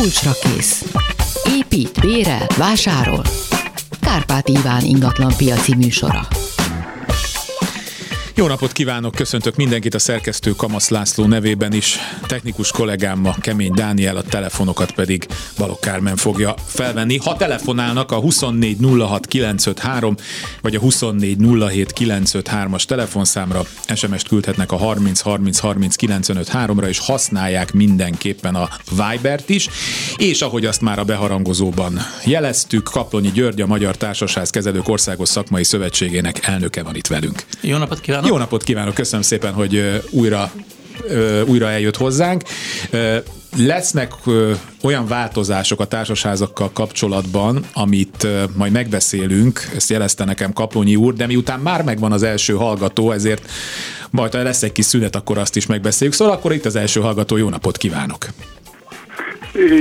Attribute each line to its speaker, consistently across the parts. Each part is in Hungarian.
Speaker 1: Kulcsra kész. Épít, bérel, vásárol. Kárpát Iván ingatlan piaci műsora.
Speaker 2: Jó napot kívánok, köszöntök mindenkit a szerkesztő Kamasz László nevében is. Technikus kollégámmal Kemény Dániel, a telefonokat pedig Balok Kármen fogja felvenni. Ha telefonálnak a 2406953 vagy a 2407953-as telefonszámra, SMS-t küldhetnek a 30 30 30 ra és használják mindenképpen a Vibert is. És ahogy azt már a beharangozóban jeleztük, Kaplonyi György, a Magyar Társasház Kezelők Országos Szakmai Szövetségének elnöke van itt velünk.
Speaker 3: Jó napot kívánok!
Speaker 2: Jó napot kívánok, köszönöm szépen, hogy újra újra eljött hozzánk. Lesznek olyan változások a társasházakkal kapcsolatban, amit majd megbeszélünk, ezt jelezte nekem Kaplonyi úr, de miután már megvan az első hallgató, ezért majd ha lesz egy kis szünet, akkor azt is megbeszéljük. Szóval akkor itt az első hallgató, jó napot kívánok!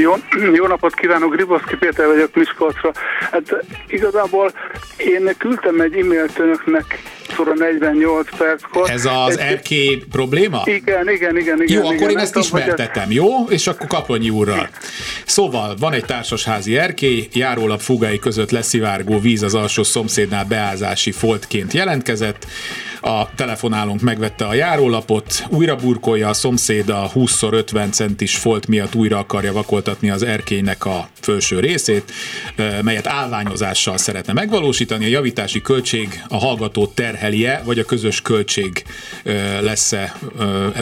Speaker 4: Jó, jó napot kívánok, Griboszki Péter vagyok Miskolcra. Hát igazából én küldtem egy e-mailt önöknek óra 48 perckor.
Speaker 2: Ez az egy... Probléma?
Speaker 4: Igen, igen, igen. igen
Speaker 2: jó, igen, akkor
Speaker 4: én
Speaker 2: ezt ismertetem, jó? És akkor Kaplonyi úrral. Szóval van egy társasházi erkély, járólap fugái között leszivárgó víz az alsó szomszédnál beázási foltként jelentkezett, a telefonálónk megvette a járólapot, újra burkolja a szomszéd a 20x50 centis folt miatt újra akarja vakoltatni az erkélynek a felső részét, melyet állványozással szeretne megvalósítani. A javítási költség a hallgató terhelje, vagy a közös költség lesz-e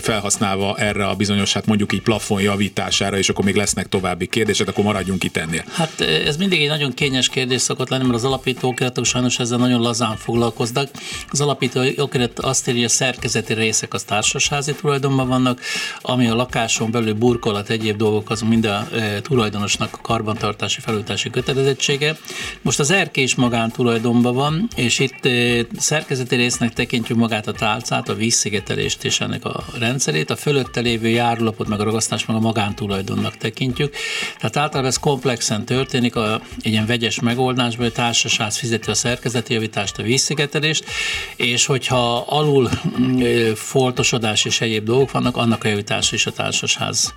Speaker 2: felhasználva erre a bizonyos, hát mondjuk így plafon javítására, és akkor még lesznek további kérdések, akkor maradjunk itt ennél.
Speaker 3: Hát ez mindig egy nagyon kényes kérdés szokott lenni, mert az alapító sajnos ezzel nagyon lazán foglalkoznak. Az alapító okirat azt írja, hogy a szerkezeti részek az társasházi tulajdonban vannak, ami a lakáson belül burkolat, egyéb dolgok, az mind a tulajdonosnak a karbantartási, felültási kötelezettsége. Most az erké is magántulajdonban van, és itt szerkezeti résznek tekintjük magát a tálcát, a vízszigetelést és ennek a rendszerét, a fölötte lévő járulapot, meg a ragasztás, meg a magántulajdonnak tekintjük. Tehát általában ez komplexen történik, a, egy ilyen vegyes megoldásban, a társaság fizeti a szerkezeti javítást, a vízszigetelést, és hogyha ha alul mm, foltosodás és egyéb dolgok vannak, annak a javítása is a társasház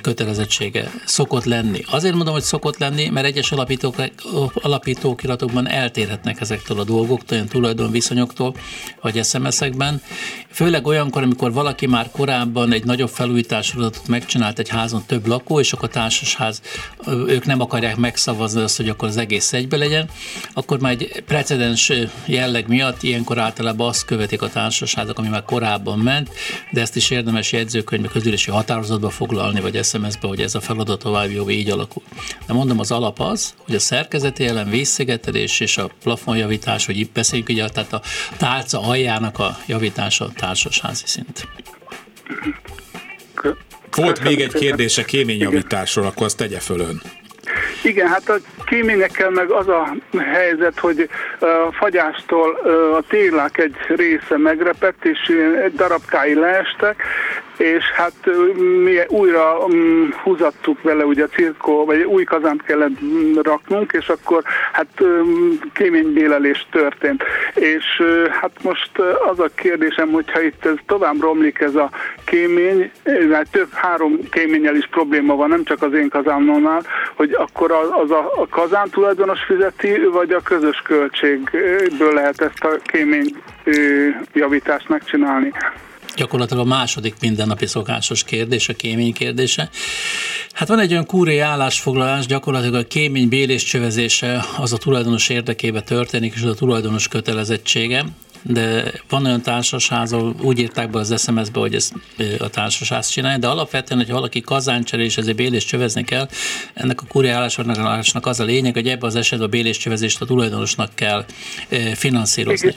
Speaker 3: kötelezettsége szokott lenni. Azért mondom, hogy szokott lenni, mert egyes alapítók, alapítókiratokban eltérhetnek ezektől a dolgoktól, olyan tulajdonviszonyoktól, vagy SMS-ekben. Főleg olyankor, amikor valaki már korábban egy nagyobb felújításolatot megcsinált egy házon több lakó, és akkor a társasház, ők nem akarják megszavazni azt, hogy akkor az egész egybe legyen, akkor már egy precedens jelleg miatt ilyenkor általában azt követik a társaságok, ami már korábban ment, de ezt is érdemes jegyzőkönyvbe, közülési határozatba foglalni, vagy SMS-be, hogy ez a feladat tovább jó így alakul. De mondom, az alap az, hogy a szerkezeti ellen vízszigetelés és a plafonjavítás, hogy itt beszéljünk, ugye, tehát a tálca aljának a javítása a társasházi szint.
Speaker 2: Volt még egy kérdése kéményjavításról, akkor azt tegye fölön.
Speaker 4: Igen, hát a kéményekkel meg az a helyzet, hogy a fagyástól a télák egy része megrepett, és darabkái leestek, és hát mi újra um, húzattuk vele ugye a cirkó, vagy új kazánt kellett raknunk, és akkor hát kéménybélelés történt. És hát most az a kérdésem, hogyha itt ez tovább romlik ez a kémény, mert több három kéménnyel is probléma van, nem csak az én kazánomnál, hogy akkor az a kazán tulajdonos fizeti, vagy a közös költségből lehet ezt a kémény javítást megcsinálni
Speaker 3: gyakorlatilag a második mindennapi szokásos kérdés, a kémény kérdése. Hát van egy olyan kúré állásfoglalás, gyakorlatilag a kémény bélés csövezése az a tulajdonos érdekébe történik, és az a tulajdonos kötelezettsége de van olyan társaság, ahol úgy írták be az SMS-be, hogy ezt a társaság csinálja, de alapvetően, hogy valaki kazáncseré és ezért bélés csövezni kell, ennek a kuriálásnak az a lényeg, hogy ebben az esetben a bélés csövezést a tulajdonosnak kell finanszírozni.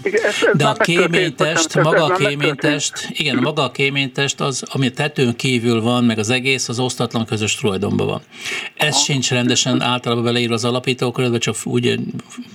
Speaker 3: De a kéménytest, maga a kéménytest, igen, maga a kéménytest az, ami tetőn kívül van, meg az egész, az osztatlan közös tulajdonban van. Ez Aha. sincs rendesen általában beleírva az alapítókörödbe, csak úgy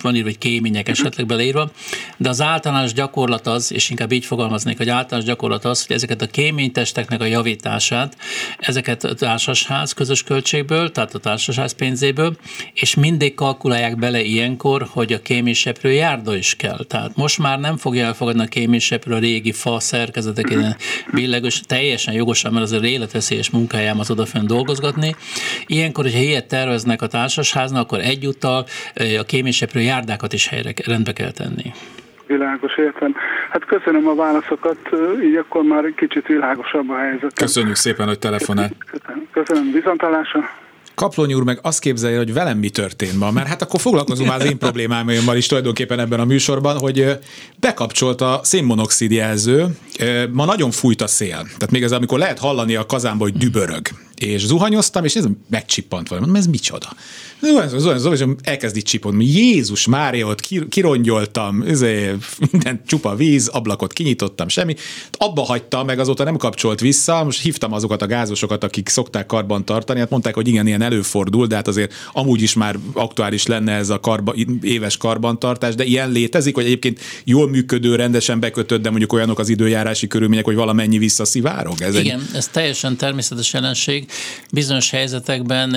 Speaker 3: van írva, hogy kémények esetleg beleírva, de az általános gyakorlat az, és inkább így fogalmaznék, hogy általános gyakorlat az, hogy ezeket a kéménytesteknek a javítását, ezeket a társasház közös költségből, tehát a társasház pénzéből, és mindig kalkulálják bele ilyenkor, hogy a kéményseprő járda is kell. Tehát most már nem fogja elfogadni a kéményseprő a régi fa szerkezetek, billegős, teljesen jogosan, mert az a életveszélyes munkájám az odafönn dolgozgatni. Ilyenkor, hogyha ilyet terveznek a társasháznak, akkor egyúttal a kéményseprő járdákat is helyre rendbe kell tenni.
Speaker 4: Világos, értem. Hát köszönöm a válaszokat, így akkor már egy kicsit világosabb a helyzet.
Speaker 2: Köszönjük szépen, hogy telefonál.
Speaker 4: Köszönöm, köszönöm. viszontalásra.
Speaker 2: Kaplony úr meg azt képzelje, hogy velem mi történt ma, mert hát akkor foglalkozunk már az én problémámmal is tulajdonképpen ebben a műsorban, hogy bekapcsolt a szénmonoxid jelző, ma nagyon fújt a szél. Tehát még ez, amikor lehet hallani a kazánba, hogy dübörög. És zuhanyoztam, és nézem, megcsippant valami. Mondom, ez micsoda? és elkezd itt csipodni. Jézus Mária, ott kirongyoltam, minden csupa víz, ablakot kinyitottam, semmi. Abba hagyta, meg azóta nem kapcsolt vissza. Most hívtam azokat a gázosokat, akik szokták karban tartani. Hát mondták, hogy igen, ilyen előfordul, de hát azért amúgy is már aktuális lenne ez a karba, éves karbantartás, de ilyen létezik, hogy egyébként jól működő, rendesen bekötött, de mondjuk olyanok az időjárási körülmények, hogy valamennyi visszaszivárog.
Speaker 3: Ez igen, egy... ez teljesen természetes jelenség. Bizonyos helyzetekben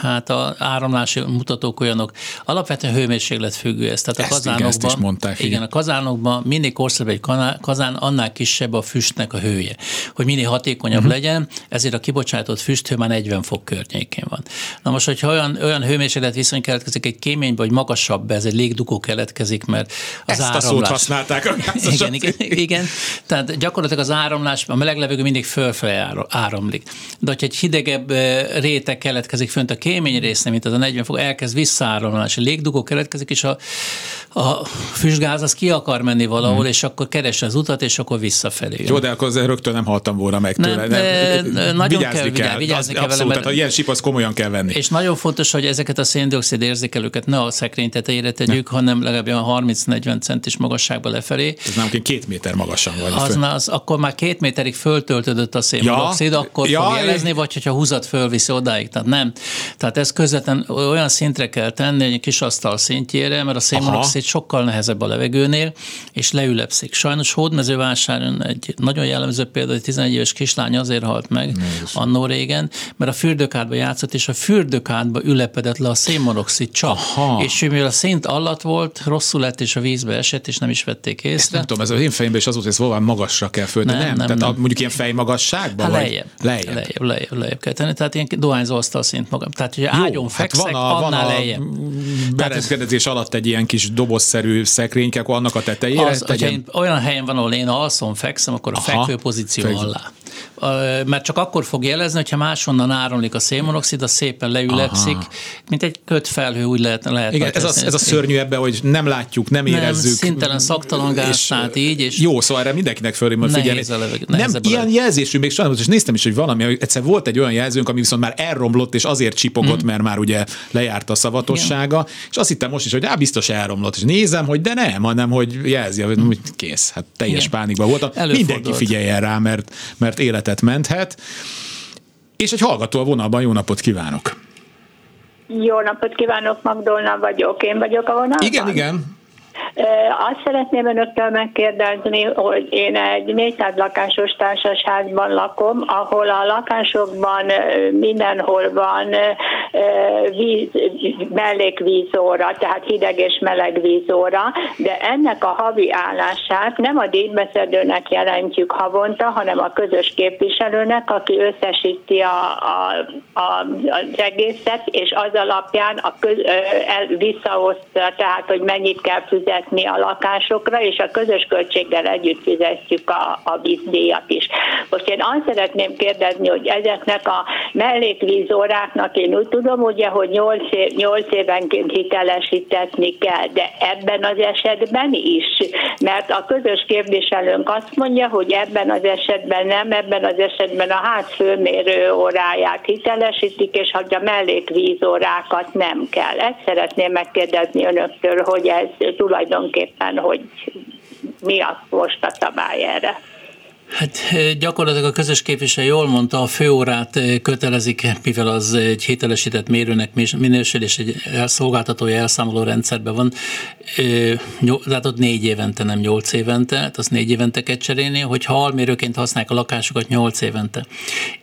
Speaker 3: hát a áramlási mutatók olyanok, alapvetően hőmérséklet függő ez. Tehát
Speaker 2: a kazánokban,
Speaker 3: is mondták, igen, a kazánokban minél korszerűbb egy kazán, annál kisebb a füstnek a hője. Hogy minél hatékonyabb uh-huh. legyen, ezért a kibocsátott füsthő már 40 fok környékén van. Na most, hogyha olyan, olyan hőmérséklet viszony keletkezik egy kéménybe, vagy magasabb, ez egy légdugó keletkezik, mert az
Speaker 2: Ezt
Speaker 3: áramlás...
Speaker 2: a szót használták a
Speaker 3: igen, igen, igen, tehát gyakorlatilag az áramlás, a meleg levegő mindig fölfelé áramlik. De hogyha egy hidegebb réteg keletkezik fönt a kémény résznél, mint az a 40 fok, elkezd visszaáramlás, a légdugó keletkezik, és a, a füstgáz az ki akar menni valahol, hmm. és akkor keres az utat, és akkor visszafelé.
Speaker 2: Jó, de akkor rögtön nem haltam volna meg tőle.
Speaker 3: Nem, nem, nagyon vigyázni kell, kell. Vigyázni
Speaker 2: kell abszolút, vele, mert, tehát, ilyen sipasz komolyan kell venni.
Speaker 3: És nagyon fontos, hogy ezeket a széndiokszid érzékelőket ne a szekrény tetejére tegyük, ne. hanem legalább olyan 30-40 centis magasságba lefelé.
Speaker 2: Ez nem két méter magasan van.
Speaker 3: Az, az, akkor már két méterig föltöltődött a szénmonoxid, ja, akkor ja, fog jelezni, vagy hogyha húzat fölviszi odáig. Tehát nem. Tehát ez közvetlen olyan szintre kell tenni, egy kis asztal szintjére, mert a szénmonoxid sokkal nehezebb a levegőnél, és leülepszik. Sajnos Hódmezővásáron egy nagyon jellemző példa, hogy 11 éves kislány azért halt meg annó régen, mert a fürdőkádba játszott, és a fürdőkádba ülepedett le a szénmonoxid csak. Aha. És mivel a szint alatt volt, rosszul lett, és a vízbe esett, és nem is vették észre. Ezt
Speaker 2: nem tudom, ez az én fejemben is az volt, hogy ez magasra kell földni. Nem, nem, nem, Tehát nem. A, mondjuk ilyen fejmagasságban?
Speaker 3: Hát lejjebb, lejjebb. Lejjebb, lejjebb, lejjebb kell tenni. Tehát ilyen dohányzó asztal szint magam. Tehát, hogy ágyon hát fekszek, van a, annál van lejjebb.
Speaker 2: berendezkedés alatt egy ilyen kis dobozszerű szekrényke, akkor annak a tetejére
Speaker 3: az, tegyen... Olyan helyen van, ahol én alszom, fekszem, akkor a Aha, fekvő pozíció fekvő. alá mert csak akkor fog jelezni, hogyha máshonnan áramlik a szénmonoxid, az szépen leülepszik, Aha. mint egy kötfelhő, úgy lehet. lehet
Speaker 2: Igen, ez, az, ez a szörnyű ebben, hogy nem látjuk, nem, nem érezzük.
Speaker 3: szintelen szaktalan gáz, tehát így. És
Speaker 2: jó, szóval erre mindenkinek fölé majd figyelni. Nem, ilyen jelzésű, még sajnos, és néztem is, hogy valami, hogy egyszer volt egy olyan jelzőnk, ami viszont már elromlott, és azért csipogott, hmm. mert már ugye lejárt a szavatossága, Igen. és azt hittem most is, hogy á, biztos elromlott, és nézem, hogy de nem, hanem, hogy jelzi, hogy kész, hát teljes Igen. pánikban voltam. Mindenki figyeljen rá, mert, mert életet menthet. És egy hallgató a vonalban, jó napot kívánok!
Speaker 5: Jó napot kívánok, Magdolna vagyok. Én vagyok a vonalban?
Speaker 2: Igen, igen.
Speaker 5: Azt szeretném önöktől megkérdezni, hogy én egy 400 lakásos társasházban lakom, ahol a lakásokban mindenhol van víz, mellékvízóra, tehát hideg és meleg vízóra, de ennek a havi állását nem a díjbeszedőnek jelentjük havonta, hanem a közös képviselőnek, aki összesíti a, a, a, az egészet, és az alapján a köz, el, visszaosztja, tehát hogy mennyit kell fizetni fizetni a lakásokra, és a közös költséggel együtt fizetjük a, a vízdíjat is. Most én azt szeretném kérdezni, hogy ezeknek a mellékvízóráknak én úgy tudom, ugye, hogy 8, év, 8 évenként hitelesítetni kell, de ebben az esetben is, mert a közös képviselőnk azt mondja, hogy ebben az esetben nem, ebben az esetben a ház főmérő óráját hitelesítik, és hogy a mellékvízórákat nem kell. Ezt szeretném megkérdezni önöktől, hogy ez tulajdonképpen tulajdonképpen, hogy mi a most a szabály erre.
Speaker 3: Hát gyakorlatilag a közös képviselő jól mondta, a főórát kötelezik, mivel az egy hitelesített mérőnek minősül, és egy szolgáltatója elszámoló rendszerben van. Tehát ott négy évente, nem nyolc évente, tehát azt négy évente kell cserélni, hogyha almérőként használják a lakásokat nyolc évente.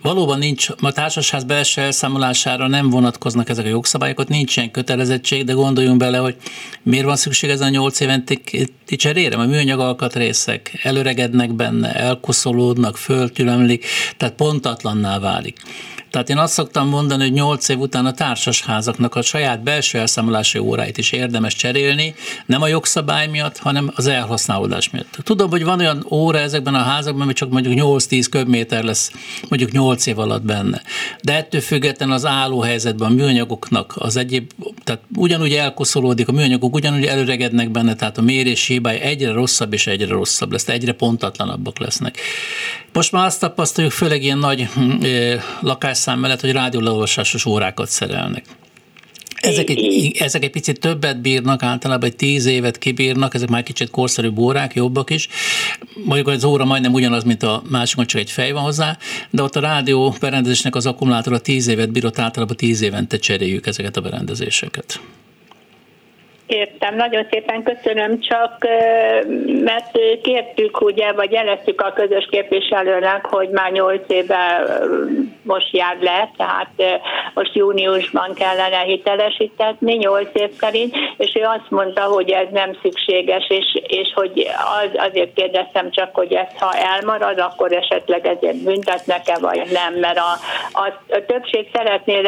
Speaker 3: Valóban nincs, a társaság belső elszámolására nem vonatkoznak ezek a jogszabályok, ott nincs ilyen kötelezettség, de gondoljunk bele, hogy miért van szükség ezen a nyolc évente cserére, mert műanyag alkatrészek előregednek benne, elkusz elkoszolódnak, föltülemlik, tehát pontatlanná válik. Tehát én azt szoktam mondani, hogy 8 év után a társasházaknak a saját belső elszámolási óráit is érdemes cserélni, nem a jogszabály miatt, hanem az elhasználódás miatt. Tudom, hogy van olyan óra ezekben a házakban, ami csak mondjuk 8-10 köbméter lesz mondjuk 8 év alatt benne. De ettől függetlenül az állóhelyzetben a műanyagoknak az egyéb, tehát ugyanúgy elkoszolódik, a műanyagok ugyanúgy előregednek benne, tehát a mérés hibája egyre rosszabb és egyre rosszabb lesz, egyre pontatlanabbak lesznek. Most már azt tapasztaljuk, főleg ilyen nagy hm, lakásszám mellett, hogy rádióleolvasásos órákat szerelnek. Ezek egy, ezek egy picit többet bírnak, általában egy tíz évet kibírnak, ezek már kicsit korszerűbb órák, jobbak is. Mondjuk az óra majdnem ugyanaz, mint a másikon, csak egy fej van hozzá, de ott a rádió berendezésnek az akkumulátora tíz évet bírott, általában tíz évente cseréljük ezeket a berendezéseket.
Speaker 5: Értem, nagyon szépen köszönöm, csak mert kértük, ugye, vagy jeleztük a közös képviselőnek, hogy már nyolc éve most jár le, tehát most júniusban kellene hitelesítetni, nyolc év szerint, és ő azt mondta, hogy ez nem szükséges, és, és hogy az, azért kérdeztem csak, hogy ez ha elmarad, akkor esetleg ezért büntetnek-e, vagy nem, mert a, a, a többség szeretné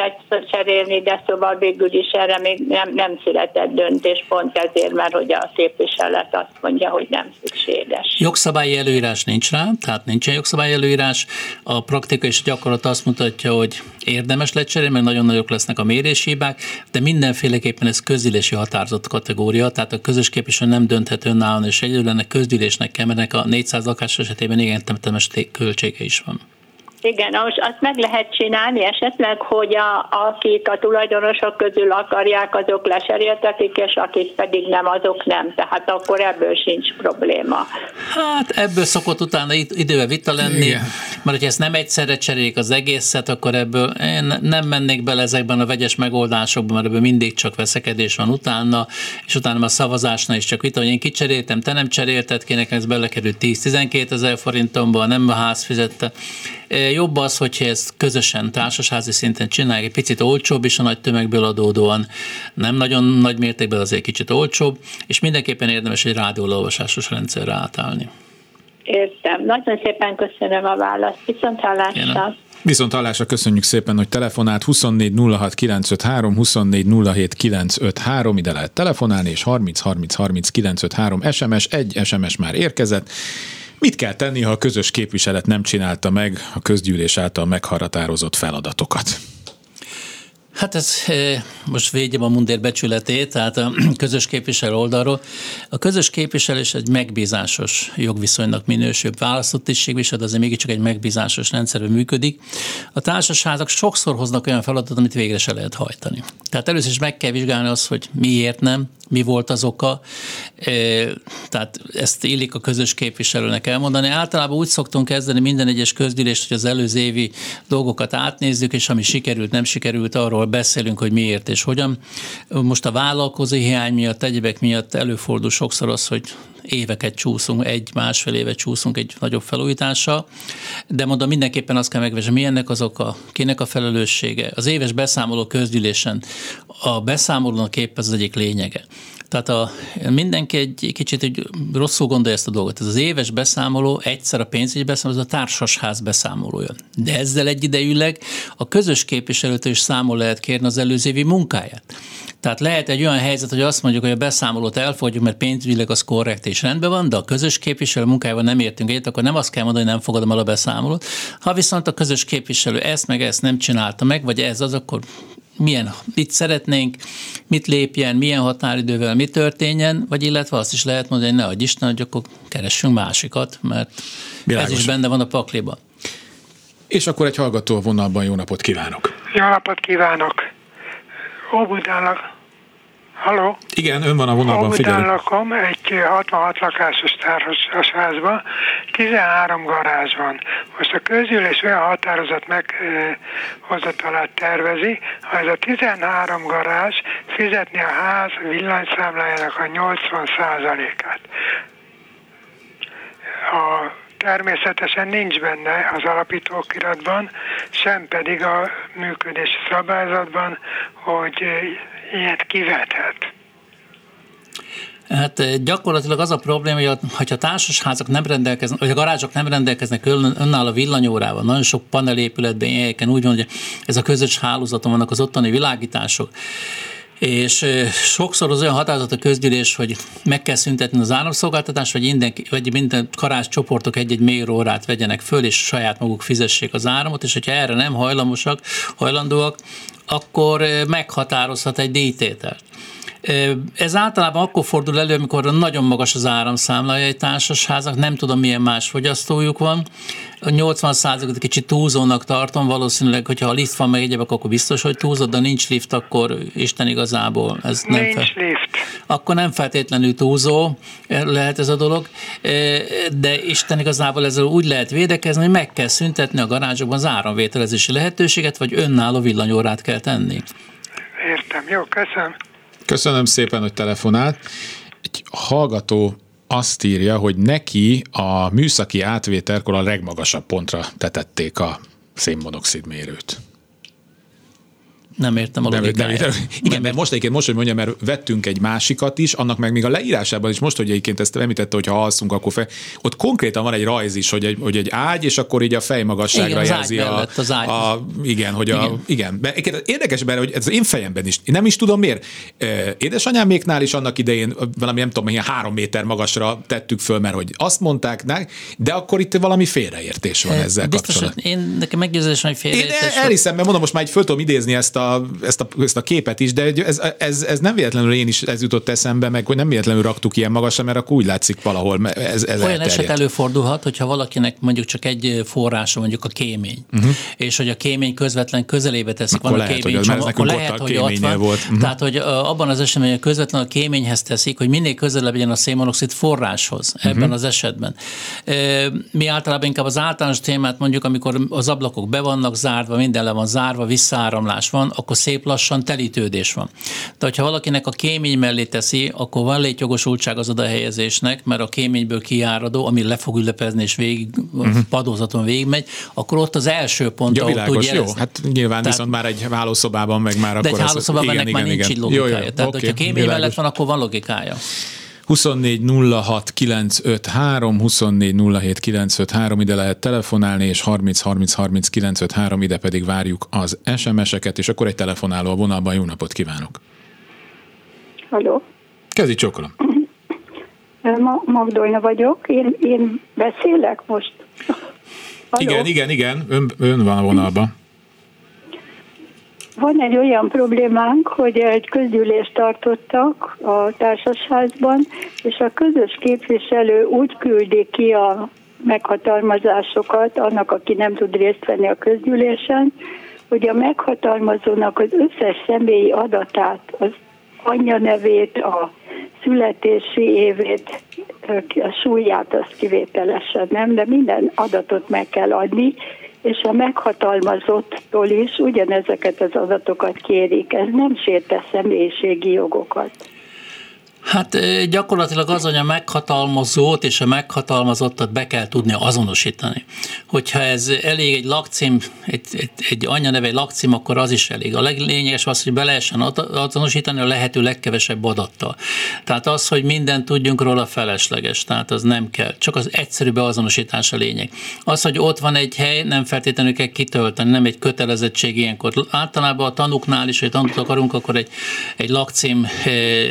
Speaker 5: cserélni, de szóval végül is erre még nem, nem született döntés és pont ezért, mert hogy a képviselet azt mondja, hogy nem szükséges.
Speaker 3: Jogszabályi előírás nincs rá, tehát nincsen jogszabályi előírás. A praktika és a gyakorlat azt mutatja, hogy érdemes lecserélni, mert nagyon nagyok lesznek a méréshibák, de mindenféleképpen ez közülési határozott kategória, tehát a közös képviselő nem dönthet önállóan, és egyedül ennek közgyűlésnek kell, mert a 400 lakás esetében igen temetemes költsége is van.
Speaker 5: Igen, most azt meg lehet csinálni esetleg, hogy a, akik a tulajdonosok közül akarják, azok leseréltetik, és akik pedig nem, azok nem. Tehát akkor ebből sincs probléma.
Speaker 3: Hát ebből szokott utána idővel vita lenni, Igen. Mert hogyha ezt nem egyszerre cserélik az egészet, akkor ebből én nem mennék bele ezekben a vegyes megoldásokban, mert ebből mindig csak veszekedés van utána, és utána a szavazásnál is csak vita, hogy én kicseréltem, te nem cserélted, kinek ez belekerült 10-12 ezer forintomba, nem a ház fizette jobb az, hogyha ezt közösen társasházi szinten csinálják, egy picit olcsóbb is a nagy tömegből adódóan, nem nagyon nagy mértékben, azért kicsit olcsóbb, és mindenképpen érdemes egy rádióolvasásos rendszerre átállni.
Speaker 5: Értem. Nagyon szépen köszönöm a választ. Viszont hallásra.
Speaker 2: Viszont hallásra köszönjük szépen, hogy telefonált 24 06 953, 24 07 953, ide lehet telefonálni, és 30 30 30 953 SMS, egy SMS már érkezett. Mit kell tenni, ha a közös képviselet nem csinálta meg a közgyűlés által meghatározott feladatokat?
Speaker 3: Hát ez eh, most védjem a mundér becsületét, tehát a közös képviselő oldalról. A közös képviselés egy megbízásos jogviszonynak minősül. Választott tisztségviselő, azért mégiscsak egy megbízásos rendszerben működik. A társaságok sokszor hoznak olyan feladatot, amit végre se lehet hajtani. Tehát először is meg kell vizsgálni azt, hogy miért nem, mi volt az oka, tehát ezt illik a közös képviselőnek elmondani. Általában úgy szoktunk kezdeni minden egyes közgyűlést, hogy az előző évi dolgokat átnézzük, és ami sikerült, nem sikerült, arról beszélünk, hogy miért és hogyan. Most a vállalkozó hiány miatt, egyebek miatt előfordul sokszor az, hogy éveket csúszunk, egy-másfél évet csúszunk egy nagyobb felújítással, de mondom, mindenképpen azt kell megvesni, mi ennek az oka, kinek a felelőssége. Az éves beszámoló közgyűlésen a beszámolónak épp ez az egyik lényege. Tehát a, mindenki egy kicsit egy rosszul gondolja ezt a dolgot. Ez az éves beszámoló, egyszer a pénzügyi beszámoló, ez a társasház beszámolója. De ezzel egyidejűleg a közös képviselőtől is számol lehet kérni az előző évi munkáját. Tehát lehet egy olyan helyzet, hogy azt mondjuk, hogy a beszámolót elfogadjuk, mert pénzügyileg az korrekt és rendben van, de a közös képviselő munkájával nem értünk egyet, akkor nem azt kell mondani, hogy nem fogadom el a beszámolót. Ha viszont a közös képviselő ezt meg ezt nem csinálta meg, vagy ez az, akkor milyen, mit szeretnénk, mit lépjen, milyen határidővel mi történjen, vagy illetve azt is lehet mondani, hogy ne adj Isten, hogy akkor keressünk másikat, mert Bilágos. ez is benne van a pakliba.
Speaker 2: És akkor egy hallgató vonalban jó napot kívánok!
Speaker 6: Jó napot kívánok! Óbudának Halló?
Speaker 2: Igen, ön van a vonalban, figyelj.
Speaker 6: lakom, egy 66 lakásos társas házban, 13 garázs van. Most a közgyűlés olyan határozat meghozatalát tervezi, ha ez a 13 garázs fizetni a ház villanyszámlájának a 80%-át. A természetesen nincs benne az alapítókiratban, sem pedig a működési szabályzatban, hogy ilyet kivethet.
Speaker 3: Hát eh, gyakorlatilag az a probléma, hogy ha a társasházak nem rendelkeznek, vagy a garázsok nem rendelkeznek önálló villanyórával, nagyon sok panelépületben, helyeken úgy van, hogy ez a közös hálózaton vannak az ottani világítások, és sokszor az olyan határozat a közgyűlés, hogy meg kell szüntetni az áramszolgáltatást, vagy minden, vagy minden karás csoportok egy-egy mérórát vegyenek föl, és saját maguk fizessék az áramot, és hogyha erre nem hajlamosak, hajlandóak, akkor meghatározhat egy díjtételt. Ez általában akkor fordul elő, amikor nagyon magas az áramszámlája egy társasházak, nem tudom milyen más fogyasztójuk van. A 80% ot kicsit túlzónak tartom, valószínűleg, hogyha a lift van meg egyébek, akkor biztos, hogy túlzott, de nincs lift, akkor Isten igazából. Ez
Speaker 6: nincs nem fel... lift.
Speaker 3: Akkor nem feltétlenül túlzó lehet ez a dolog, de Isten igazából ezzel úgy lehet védekezni, hogy meg kell szüntetni a garázsokban az áramvételezési lehetőséget, vagy önálló villanyórát kell tenni.
Speaker 6: Értem, jó, köszönöm.
Speaker 2: Köszönöm szépen, hogy telefonált. Egy hallgató azt írja, hogy neki a műszaki átvételkor a legmagasabb pontra tetették a szénmonoxid mérőt.
Speaker 3: Nem értem a. Nem,
Speaker 2: igen, mert most egyébként most, hogy mondjam, mert vettünk egy másikat is, annak meg még a leírásában is most, hogy egyébként ezt említette, hogy ha alszunk, akkor fel, ott konkrétan van egy rajz is, hogy egy, hogy egy ágy, és akkor így a fejmagasságra igen, jelzi a, mellett, az ágy. a, igen, hogy igen. a, igen. Érdekes benne, hogy ez az én fejemben is, én nem is tudom miért. Édesanyáméknál is annak idején valami nem tudom, ilyen három méter magasra tettük föl, mert hogy azt mondták, de akkor itt valami félreértés van ezzel
Speaker 3: Biztos,
Speaker 2: kapcsolatban.
Speaker 3: Én nekem meggyőződésem, hogy félreértés.
Speaker 2: Én elhiszem, mert mondom, most már így föl tudom idézni ezt a ezt, a, ezt a képet is, de ez, ez, ez nem véletlenül én is ez jutott eszembe, meg hogy nem véletlenül raktuk ilyen magasra, mert akkor úgy látszik valahol ez, ez
Speaker 3: Olyan elterjedt. eset előfordulhat, hogyha valakinek mondjuk csak egy forrása, mondjuk a kémény, uh-huh. és hogy a kémény közvetlen közelébe teszik,
Speaker 2: akkor van lehet, a kémény hogy, csomag, akkor lehet, hogy ott van. Volt. Uh-huh.
Speaker 3: Tehát, hogy abban az esetben, hogy közvetlen a kéményhez teszik, hogy minél közelebb legyen a szénmonoxid forráshoz ebben uh-huh. az esetben. Mi általában inkább az általános témát mondjuk, amikor az ablakok be vannak zárva, minden le van zárva, visszaáramlás van, akkor szép lassan telítődés van. De hogyha valakinek a kémény mellé teszi, akkor van létjogosultság az odahelyezésnek, mert a kéményből kiáradó, ami le fog ülepezni és végig, uh-huh. padózaton végigmegy, akkor ott az első pont,
Speaker 2: ja, világos, jó, hát nyilván Tehát, viszont már egy hálószobában meg már
Speaker 3: de
Speaker 2: akkor...
Speaker 3: De egy hálószobában ennek igen, már igen, nincs igen. logikája. Jó, jó, Tehát, okay, hogyha kémény világos. mellett van, akkor van logikája.
Speaker 2: 24 06 953, 24 07 953, ide lehet telefonálni, és 30 30 30 953, ide pedig várjuk az SMS-eket, és akkor egy telefonáló a vonalban. Jó napot kívánok!
Speaker 7: Halló!
Speaker 2: Kezdj csokolom!
Speaker 7: Ma- Magdolna vagyok, én, én beszélek most.
Speaker 2: Halló? Igen, igen, igen, ön, ön van a vonalban.
Speaker 7: Van egy olyan problémánk, hogy egy közgyűlést tartottak a társasházban, és a közös képviselő úgy küldi ki a meghatalmazásokat annak, aki nem tud részt venni a közgyűlésen, hogy a meghatalmazónak az összes személyi adatát, az anyja nevét, a születési évét, a súlyát azt kivételesen nem, de minden adatot meg kell adni, és a meghatalmazottól is ugyanezeket az adatokat kérik. Ez nem sérte személyiségi jogokat.
Speaker 3: Hát gyakorlatilag az, hogy a meghatalmazót és a meghatalmazottat be kell tudni azonosítani. Hogyha ez elég egy lakcím, egy, egy, egy anyaneve, egy lakcím, akkor az is elég. A leglényeges az, hogy be lehessen azonosítani a lehető legkevesebb adattal. Tehát az, hogy mindent tudjunk róla felesleges, tehát az nem kell. Csak az egyszerű beazonosítás a lényeg. Az, hogy ott van egy hely, nem feltétlenül kell kitölteni, nem egy kötelezettség ilyenkor. Általában a tanuknál is, hogy tanult akarunk, akkor egy, egy lakcím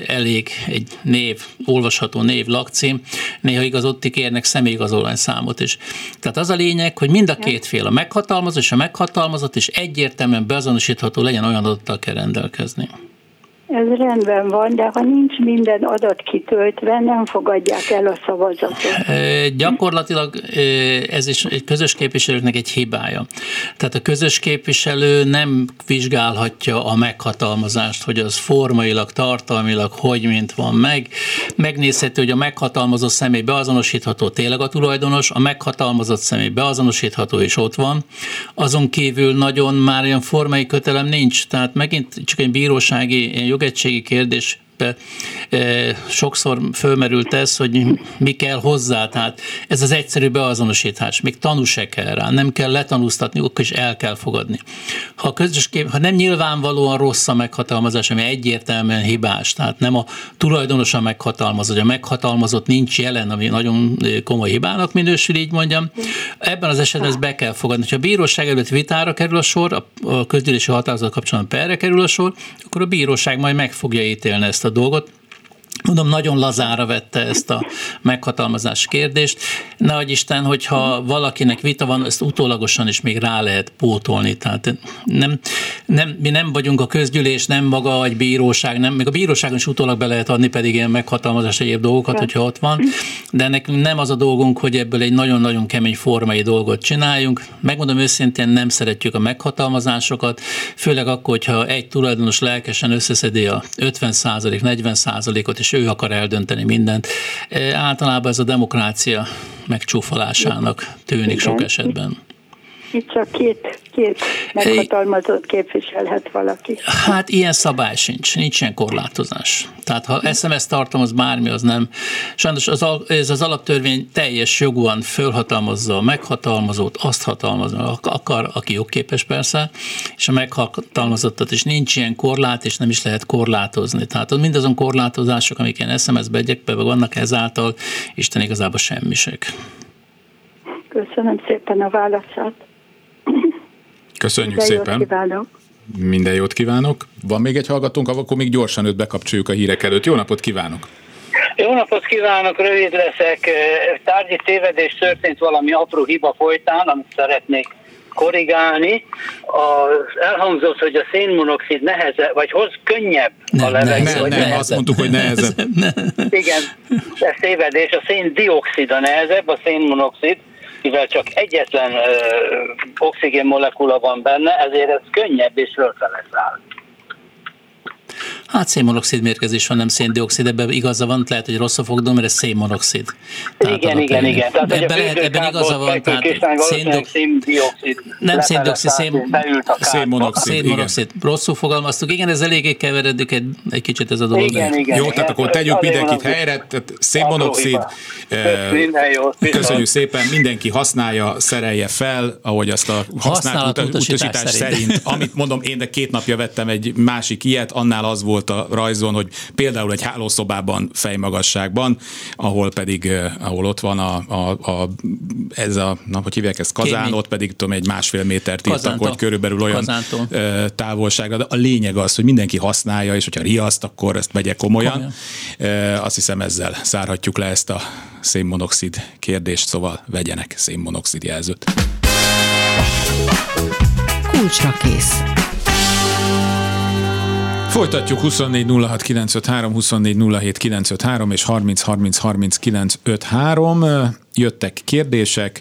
Speaker 3: elég, egy egy név, olvasható név, lakcím, néha igaz ott kérnek személyigazolvány számot is. Tehát az a lényeg, hogy mind a két fél, a meghatalmazott és a meghatalmazott, és egyértelműen beazonosítható legyen olyan adattal kell rendelkezni.
Speaker 7: Ez rendben van, de ha nincs minden adat kitöltve, nem fogadják el a szavazatot.
Speaker 3: E, gyakorlatilag ez is egy közös képviselőknek egy hibája. Tehát a közös képviselő nem vizsgálhatja a meghatalmazást, hogy az formailag, tartalmilag hogy mint van meg. Megnézhető, hogy a meghatalmazott személy beazonosítható tényleg a tulajdonos, a meghatalmazott személy beazonosítható és ott van. Azon kívül nagyon már olyan formai kötelem nincs, tehát megint csak egy bírósági jogegységi kérdés sokszor fölmerült ez, hogy mi kell hozzá, tehát ez az egyszerű beazonosítás, még tanú se kell rá, nem kell letanúztatni, akkor is el kell fogadni. Ha, közös kép, ha nem nyilvánvalóan rossz a meghatalmazás, ami egyértelműen hibás, tehát nem a tulajdonos a meghatalmazott, a meghatalmazott nincs jelen, ami nagyon komoly hibának minősül, így mondjam, ebben az esetben ezt be kell fogadni. Ha a bíróság előtt vitára kerül a sor, a közgyűlési határozat kapcsolatban perre kerül a sor, akkor a bíróság majd meg fogja ítélni ezt a dolgot. Mondom, nagyon lazára vette ezt a meghatalmazás kérdést. Ne Isten, hogyha valakinek vita van, ezt utólagosan is még rá lehet pótolni. Tehát nem, nem, mi nem vagyunk a közgyűlés, nem maga egy bíróság, nem, még a bíróságon is utólag be lehet adni pedig ilyen meghatalmazás egyéb dolgokat, hogyha ott van, de nekünk nem az a dolgunk, hogy ebből egy nagyon-nagyon kemény formai dolgot csináljunk. Megmondom őszintén, nem szeretjük a meghatalmazásokat, főleg akkor, hogyha egy tulajdonos lelkesen összeszedi a 50 40 ot és ő akar eldönteni mindent. Általában ez a demokrácia megcsúfolásának tűnik sok esetben.
Speaker 7: Itt csak két, két meghatalmazott képviselhet valaki.
Speaker 3: Hát ilyen szabály sincs, nincs ilyen korlátozás. Tehát ha SMS tartalmaz bármi, az nem. Sajnos az, ez az alaptörvény teljes jogúan fölhatalmazza a meghatalmazót, azt hatalmazza, akar, aki jogképes persze, és a meghatalmazottat is nincs ilyen korlát, és nem is lehet korlátozni. Tehát mindazon korlátozások, amik ilyen SMS-be, egyekbe vannak ezáltal, Isten igazából semmisek.
Speaker 7: Köszönöm szépen a válaszát.
Speaker 2: Köszönjük Minden szépen.
Speaker 7: Jót kívánok.
Speaker 2: Minden jót kívánok. Van még egy hallgatónk, akkor még gyorsan őt bekapcsoljuk a hírek előtt. Jó napot kívánok!
Speaker 8: Jó napot kívánok, rövid leszek. Tárgyi tévedés történt valami apró hiba folytán, amit szeretnék korrigálni. Az elhangzott, hogy a szénmonoxid nehezebb, vagy hoz könnyebb
Speaker 2: nem, a levegő. Nem, nem, nem, azt mondtuk, hogy nehezebb.
Speaker 8: Igen, ez tévedés. A széndiokszid a nehezebb, a szénmonoxid mivel csak egyetlen ö, oxigén molekula van benne, ezért ez könnyebb és fölfele száll.
Speaker 3: Hát szénmonoxid mérkezés van, nem széndiokszid, ebben igaza van, lehet, hogy rossz a fogdom, mert ez szénmonoxid.
Speaker 8: Tehát igen, igen, igen. Tehát,
Speaker 3: ebben, lehet, ebben igaza van, tehát
Speaker 8: széndiokszid.
Speaker 3: Nem széndiokszid,
Speaker 2: szénmonoxid.
Speaker 3: Szénmonoxid. Rosszul fogalmaztuk. Igen, ez eléggé keveredik egy, egy kicsit ez a dolog.
Speaker 8: Igen, igen,
Speaker 2: jó, tehát akkor tegyük mindenkit helyre, tehát szénmonoxid. Köszönjük szépen, mindenki használja, szerelje fel, ahogy azt a használt utasítás szerint. Amit mondom, én de két napja vettem egy másik ilyet, annál az volt a rajzon, hogy például egy hálószobában fejmagasságban, ahol pedig, ahol ott van a, a, a ez a, na, hogy hívják ezt, kazán, Kémi. ott pedig tudom, egy másfél métert írtak, hogy körülbelül olyan Kazántól. távolságra. De a lényeg az, hogy mindenki használja, és hogyha riaszt, akkor ezt megye komolyan. komolyan. Azt hiszem ezzel zárhatjuk le ezt a szénmonoxid kérdést, szóval vegyenek szénmonoxid jelzőt.
Speaker 1: Kulcsra kész.
Speaker 2: Folytatjuk 24 06 953, 24 07 953 és 30 30 30 953. Jöttek kérdések.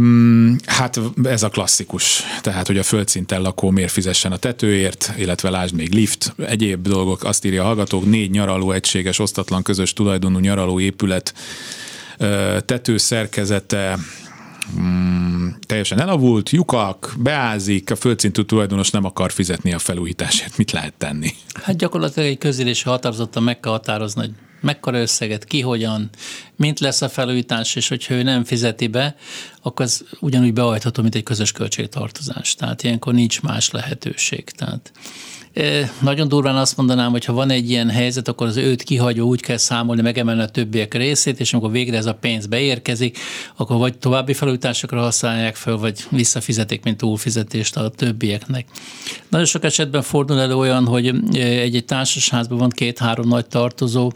Speaker 2: Mm, hát ez a klasszikus, tehát hogy a földszinten lakó miért fizessen a tetőért, illetve lásd még lift, egyéb dolgok, azt írja a hallgatók, négy nyaraló egységes, osztatlan közös tulajdonú nyaraló épület tetőszerkezete, mm, teljesen elavult, lyukak, beázik, a földszintű tulajdonos nem akar fizetni a felújításért. Mit lehet tenni?
Speaker 3: Hát gyakorlatilag egy közélési határozottan meg kell határozni, hogy mekkora összeget, ki hogyan, mint lesz a felújítás, és hogyha ő nem fizeti be, akkor az ugyanúgy behajtható, mint egy közös költségtartozás. Tehát ilyenkor nincs más lehetőség. Tehát nagyon durván azt mondanám, hogy ha van egy ilyen helyzet, akkor az őt kihagyó úgy kell számolni, megemelni a többiek részét, és amikor végre ez a pénz beérkezik, akkor vagy további felújításokra használják fel, vagy visszafizetik, mint túlfizetést a többieknek. Nagyon sok esetben fordul elő olyan, hogy egy-egy társasházban van két-három nagy tartozó,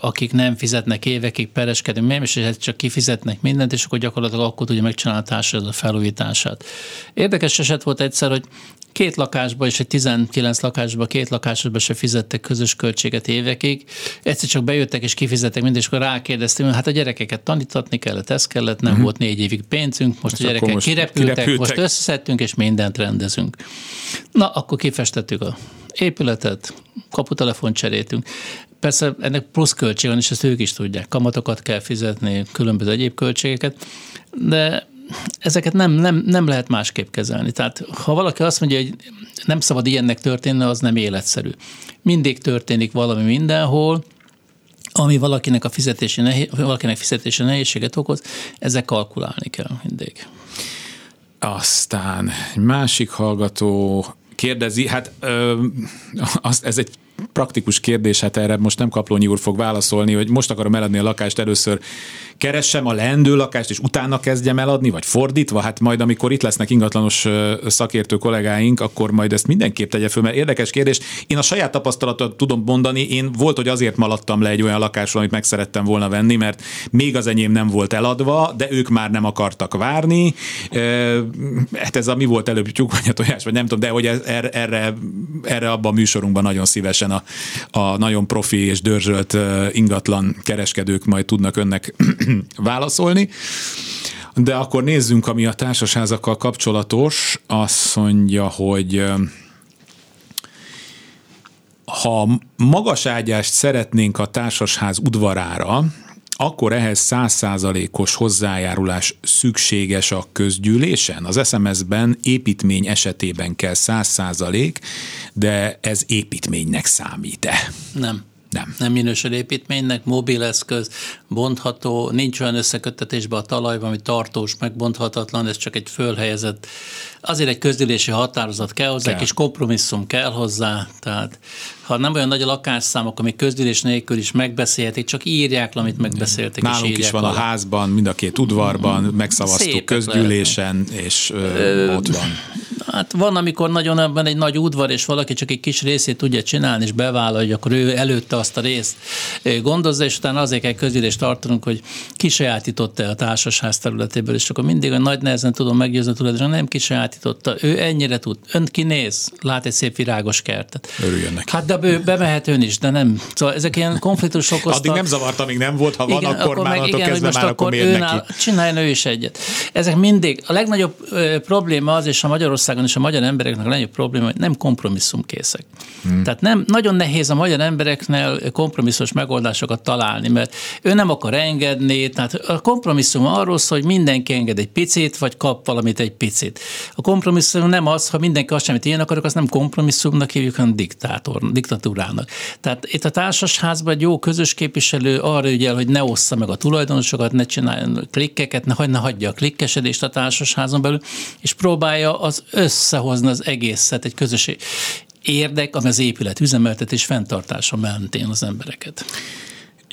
Speaker 3: akik nem fizetnek évekig, pereskedünk, nem, és hát csak kifizetnek mindent, és akkor gyakorlatilag akkor tudja megcsinálni a társadalom felújítását. Érdekes eset volt egyszer, hogy Két lakásba és egy 19 lakásba, két lakásba se fizettek közös költséget évekig. Egyszer csak bejöttek és kifizettek mindig, és akkor rákérdeztem, hát a gyerekeket tanítatni kellett, ez kellett, nem uh-huh. volt négy évig pénzünk, most és a gyerekek most kirepültek, kirepültek, most összeszedtünk, és mindent rendezünk. Na, akkor kifestettük a épületet, kaputelefont cseréltünk. Persze ennek plusz költség van, és ezt ők is tudják. Kamatokat kell fizetni, különböző egyéb költségeket, de ezeket nem, nem, nem lehet másképp kezelni. Tehát ha valaki azt mondja, hogy nem szabad ilyennek történni, az nem életszerű. Mindig történik valami mindenhol, ami valakinek a fizetési, nehéz, valakinek fizetési nehézséget okoz, ezzel kalkulálni kell mindig.
Speaker 2: Aztán egy másik hallgató kérdezi, hát ö, az, ez egy praktikus kérdés, hát erre most nem Kaplónyi úr fog válaszolni, hogy most akarom eladni a lakást, először keressem a leendő lakást, és utána kezdjem eladni, vagy fordítva, hát majd amikor itt lesznek ingatlanos szakértő kollégáink, akkor majd ezt mindenképp tegye föl, mert érdekes kérdés. Én a saját tapasztalatot tudom mondani, én volt, hogy azért maladtam le egy olyan lakásról, amit meg szerettem volna venni, mert még az enyém nem volt eladva, de ők már nem akartak várni. Hát ez a mi volt előbb tyúk vagy a tojás, vagy nem tudom, de hogy erre, erre, erre abban a műsorunkban nagyon szívesen a, a nagyon profi és dörzsölt ingatlan kereskedők majd tudnak önnek válaszolni. De akkor nézzünk, ami a társasházakkal kapcsolatos. Azt mondja, hogy ha magas ágyást szeretnénk a társasház udvarára, akkor ehhez százszázalékos hozzájárulás szükséges a közgyűlésen? Az SMS-ben építmény esetében kell száz százalék, de ez építménynek számít-e?
Speaker 3: Nem. Nem. Nem minősül építménynek, mobileszköz, bontható, nincs olyan összeköttetésben a talajban, ami tartós, megbonthatatlan, ez csak egy fölhelyezett. Azért egy közgyűlési határozat kell hozzá, kell. egy kis kompromisszum kell hozzá, tehát ha nem olyan nagy a lakásszámok, amik közgyűlés nélkül is megbeszélhetik, csak írják, amit megbeszéltek.
Speaker 2: Nálunk is van a házban, mind a két udvarban, megszavaztuk Szépek közgyűlésen, lehetnek. és ö, ott van.
Speaker 3: Hát van, amikor nagyon van egy nagy udvar, és valaki csak egy kis részét tudja csinálni, és bevállalja, hogy akkor ő előtte azt a részt gondozza, és utána azért kell közgyűlést tartanunk, hogy kisajátította a társasház területéből, és akkor mindig a nagy nehezen tudom meggyőzni a tulajdonos, nem kisajátította. Ő ennyire tud. Ön kinéz, lát egy szép virágos kertet.
Speaker 2: Örüljön neki.
Speaker 3: Hát de ő bemehet ön is, de nem. Szóval ezek ilyen konfliktusok okoztak.
Speaker 2: Addig nem zavarta, amíg nem volt, ha van, igen, akkor, akkor már meg, igen, kezdve most már akkor, akkor neki.
Speaker 3: Csináljon ő is egyet. Ezek mindig, a legnagyobb probléma az, és a Magyarországon és a magyar embereknek a legnagyobb probléma, hogy nem kompromisszumkészek. Hmm. Tehát nem, nagyon nehéz a magyar embereknél kompromisszos megoldásokat találni, mert ő nem akar engedni, tehát a kompromisszum arról szól, hogy mindenki enged egy picit, vagy kap valamit egy picit. A kompromisszum nem az, ha mindenki azt semmit én akarok, azt nem kompromisszumnak hívjuk, hanem diktátor, diktatúrának. Tehát itt a társasházban egy jó közös képviselő arra ügyel, hogy ne ossza meg a tulajdonosokat, ne csináljon klikkeket, ne, ne hagyja a klikkesedést a társasházon belül, és próbálja az összehozni az egészet egy közös érdek, ami az épület üzemeltetés fenntartása mentén az embereket.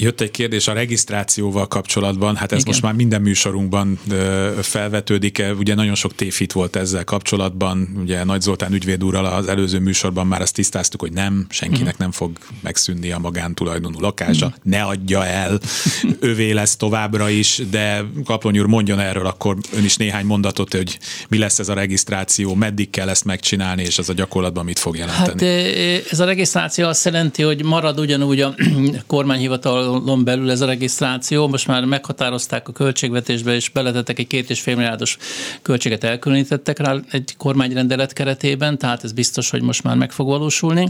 Speaker 2: Jött egy kérdés a regisztrációval kapcsolatban, hát ez Igen. most már minden műsorunkban felvetődik, ugye nagyon sok tévhit volt ezzel kapcsolatban, ugye Nagy Zoltán ügyvéd úrral az előző műsorban már azt tisztáztuk, hogy nem, senkinek uh-huh. nem fog megszűnni a magántulajdonú lakása, uh-huh. ne adja el, övé lesz továbbra is, de Kaplony úr mondjon erről akkor ön is néhány mondatot, hogy mi lesz ez a regisztráció, meddig kell ezt megcsinálni, és az a gyakorlatban mit fog jelenteni?
Speaker 3: Hát ez a regisztráció azt jelenti, hogy marad ugyanúgy a kormányhivatal hivatalon belül ez a regisztráció. Most már meghatározták a költségvetésbe, és beletettek egy két és fél milliárdos költséget elkülönítettek rá egy kormányrendelet keretében, tehát ez biztos, hogy most már meg fog valósulni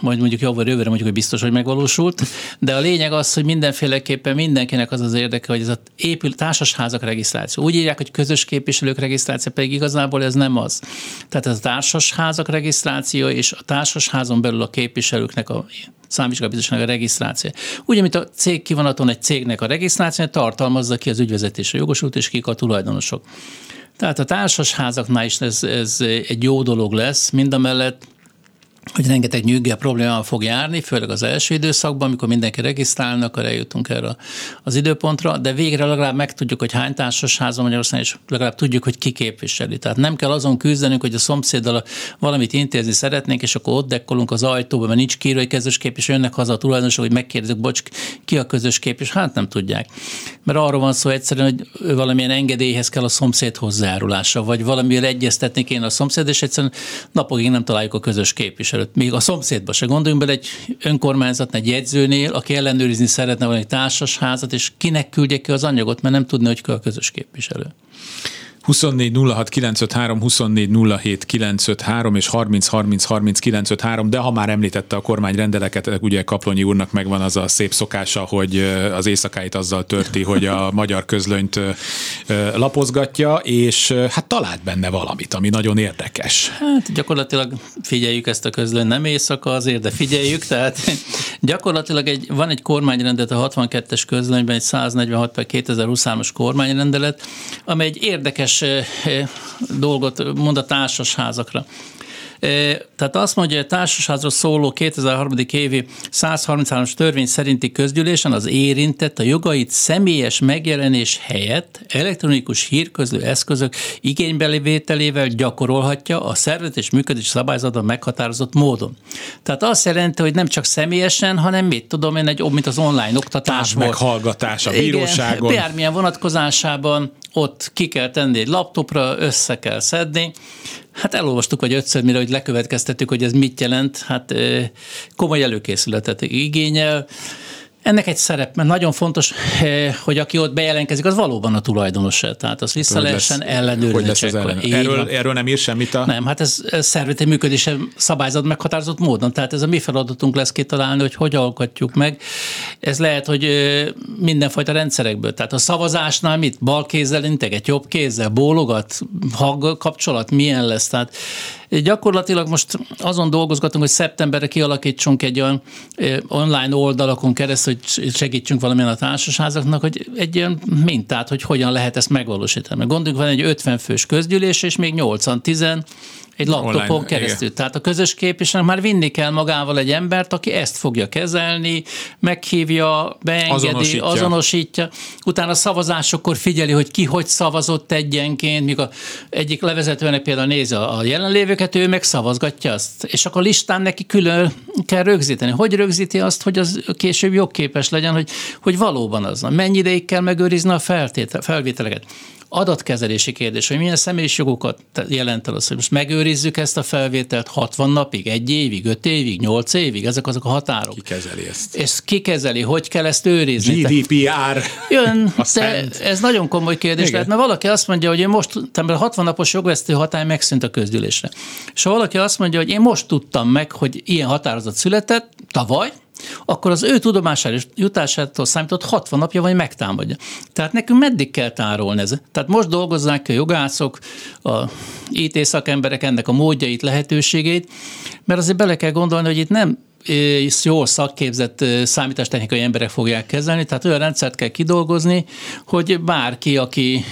Speaker 3: majd mondjuk vagy jövőre mondjuk, hogy biztos, hogy megvalósult, de a lényeg az, hogy mindenféleképpen mindenkinek az az érdeke, hogy ez a épül, társasházak regisztráció. Úgy írják, hogy közös képviselők regisztráció, pedig igazából ez nem az. Tehát ez a társasházak regisztráció és a társasházon belül a képviselőknek a számvizsgálatibizottságnak a regisztráció. Ugye, mint a cég kivonaton egy cégnek a regisztráció tartalmazza ki az ügyvezetésre jogosult, és kik a tulajdonosok. Tehát a társasházaknál is ez, ez egy jó dolog lesz, mind a mellett hogy rengeteg nyűgge problémával fog járni, főleg az első időszakban, amikor mindenki regisztrálnak, akkor eljutunk erre az időpontra, de végre legalább megtudjuk, hogy hány társasház van Magyarországon, és legalább tudjuk, hogy ki képviseli. Tehát nem kell azon küzdenünk, hogy a szomszéddal valamit intézni szeretnénk, és akkor ott dekkolunk az ajtóba, mert nincs kíró, hogy közös kép, és jönnek haza a tulajdonosok, hogy megkérdezik, bocs, ki a közös kép, és hát nem tudják. Mert arról van szó egyszerűen, hogy valamilyen engedélyhez kell a szomszéd hozzájárulása, vagy valamivel egyeztetni kéne a szomszéd, és egyszerűen napokig nem találjuk a közös képviselőt előtt. Még a szomszédba se gondoljunk bele egy önkormányzat, egy jegyzőnél, aki ellenőrizni szeretne valami társasházat, és kinek küldje ki az anyagot, mert nem tudni, hogy ki a közös képviselő.
Speaker 2: 24 06 953, 24 07 953 és 30 30 30 953, de ha már említette a kormány rendeleket, ugye Kaplonyi úrnak megvan az a szép szokása, hogy az éjszakáit azzal törti, hogy a magyar közlönyt lapozgatja, és hát talált benne valamit, ami nagyon érdekes.
Speaker 3: Hát gyakorlatilag figyeljük ezt a közlönyt, nem éjszaka azért, de figyeljük, tehát gyakorlatilag egy, van egy kormányrendelet a 62-es közlönyben, egy 146 per 2023-as kormányrendelet, amely egy érdekes érdekes dolgot mond a társasházakra. Tehát azt mondja, hogy a társasházról szóló 2003. évi 133-as törvény szerinti közgyűlésen az érintett a jogait személyes megjelenés helyett elektronikus hírközlő eszközök igénybevételével gyakorolhatja a szervezet és működés szabályzatban meghatározott módon. Tehát azt jelenti, hogy nem csak személyesen, hanem mit tudom én, egy, mint az online oktatás
Speaker 2: meghallgatás a bíróságon.
Speaker 3: Igen, bármilyen vonatkozásában ott ki kell tenni egy laptopra, össze kell szedni. Hát elolvastuk vagy ötször, mire hogy lekövetkeztettük, hogy ez mit jelent. Hát komoly előkészületet igényel. Ennek egy szerep, mert nagyon fontos, eh, hogy aki ott bejelentkezik, az valóban a tulajdonos. Tehát az vissza hogy lehessen ellenőrizni. Hogy lesz az ellen.
Speaker 2: erről, erről nem ír semmit a...
Speaker 3: Nem, hát ez, ez szervezeti működése szabályzat meghatározott módon. Tehát ez a mi feladatunk lesz kitalálni, hogy hogy alkotjuk meg. Ez lehet, hogy mindenfajta rendszerekből. Tehát a szavazásnál mit? Bal kézzel integet, jobb kézzel, bólogat, hang kapcsolat, milyen lesz? Tehát Gyakorlatilag most azon dolgozgatunk, hogy szeptemberre kialakítsunk egy olyan online oldalakon keresztül, hogy segítsünk valamilyen a társasházaknak, hogy egy ilyen mintát, hogy hogyan lehet ezt megvalósítani. Gondoljuk, van egy 50 fős közgyűlés, és még 80-10 egy laptopon Online, keresztül. Igen. Tehát a közös képviselőnek már vinni kell magával egy embert, aki ezt fogja kezelni, meghívja, beengedi, azonosítja. azonosítja. Utána a szavazásokkor figyeli, hogy ki hogy szavazott egyenként, míg a egyik levezetőnek például nézi a jelenlévőket, ő meg szavazgatja azt. És akkor listán neki külön kell rögzíteni. Hogy rögzíti azt, hogy az később jogképes legyen, hogy, hogy valóban az. Mennyi ideig kell megőrizni a feltétel, felvételeket adatkezelési kérdés, hogy milyen személyis jogokat jelent el az, hogy most megőrizzük ezt a felvételt 60 napig, egy évig, 5 évig, 8 évig, ezek azok a határok.
Speaker 2: Ki kezeli ezt?
Speaker 3: Ez ki kezeli, hogy kell ezt őrizni?
Speaker 2: GDPR.
Speaker 3: Jön, de ez nagyon komoly kérdés Igen. lehet, mert valaki azt mondja, hogy én most, tehát 60 napos jogvesztő hatály megszűnt a közgyűlésre. És ha valaki azt mondja, hogy én most tudtam meg, hogy ilyen határozat született, tavaly, akkor az ő tudomására jutásától számított 60 napja vagy megtámadja. Tehát nekünk meddig kell tárolni ez? Tehát most dolgozzák a jogászok, a IT szakemberek ennek a módjait, lehetőségét, mert azért bele kell gondolni, hogy itt nem jól szakképzett számítástechnikai emberek fogják kezelni, tehát olyan rendszert kell kidolgozni, hogy bárki, aki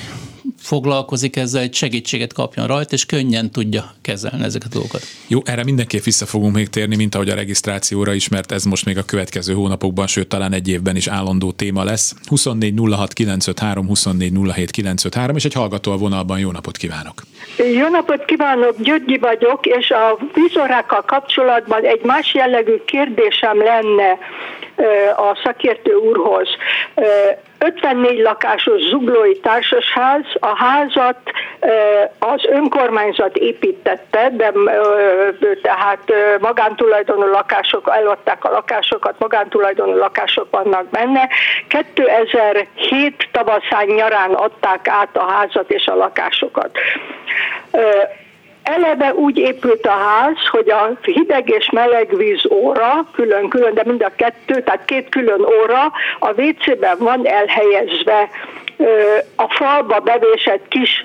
Speaker 3: foglalkozik ezzel, egy segítséget kapjon rajta, és könnyen tudja kezelni ezeket a dolgokat.
Speaker 2: Jó, erre mindenképp vissza fogunk még térni, mint ahogy a regisztrációra is, mert ez most még a következő hónapokban, sőt talán egy évben is állandó téma lesz. 24 06 953, 24 07 953, és egy hallgató a vonalban. Jó napot kívánok!
Speaker 9: Jó napot kívánok, Györgyi vagyok, és a vízorákkal kapcsolatban egy más jellegű kérdésem lenne a szakértő úrhoz. 54 lakásos zuglói társasház, a házat az önkormányzat építette, de tehát magántulajdonú lakások, eladták a lakásokat, magántulajdonú lakások vannak benne. 2007 tavaszán nyarán adták át a házat és a lakásokat. Eleve úgy épült a ház, hogy a hideg és meleg víz óra, külön-külön, de mind a kettő, tehát két külön óra a WC-ben van elhelyezve a falba bevésett kis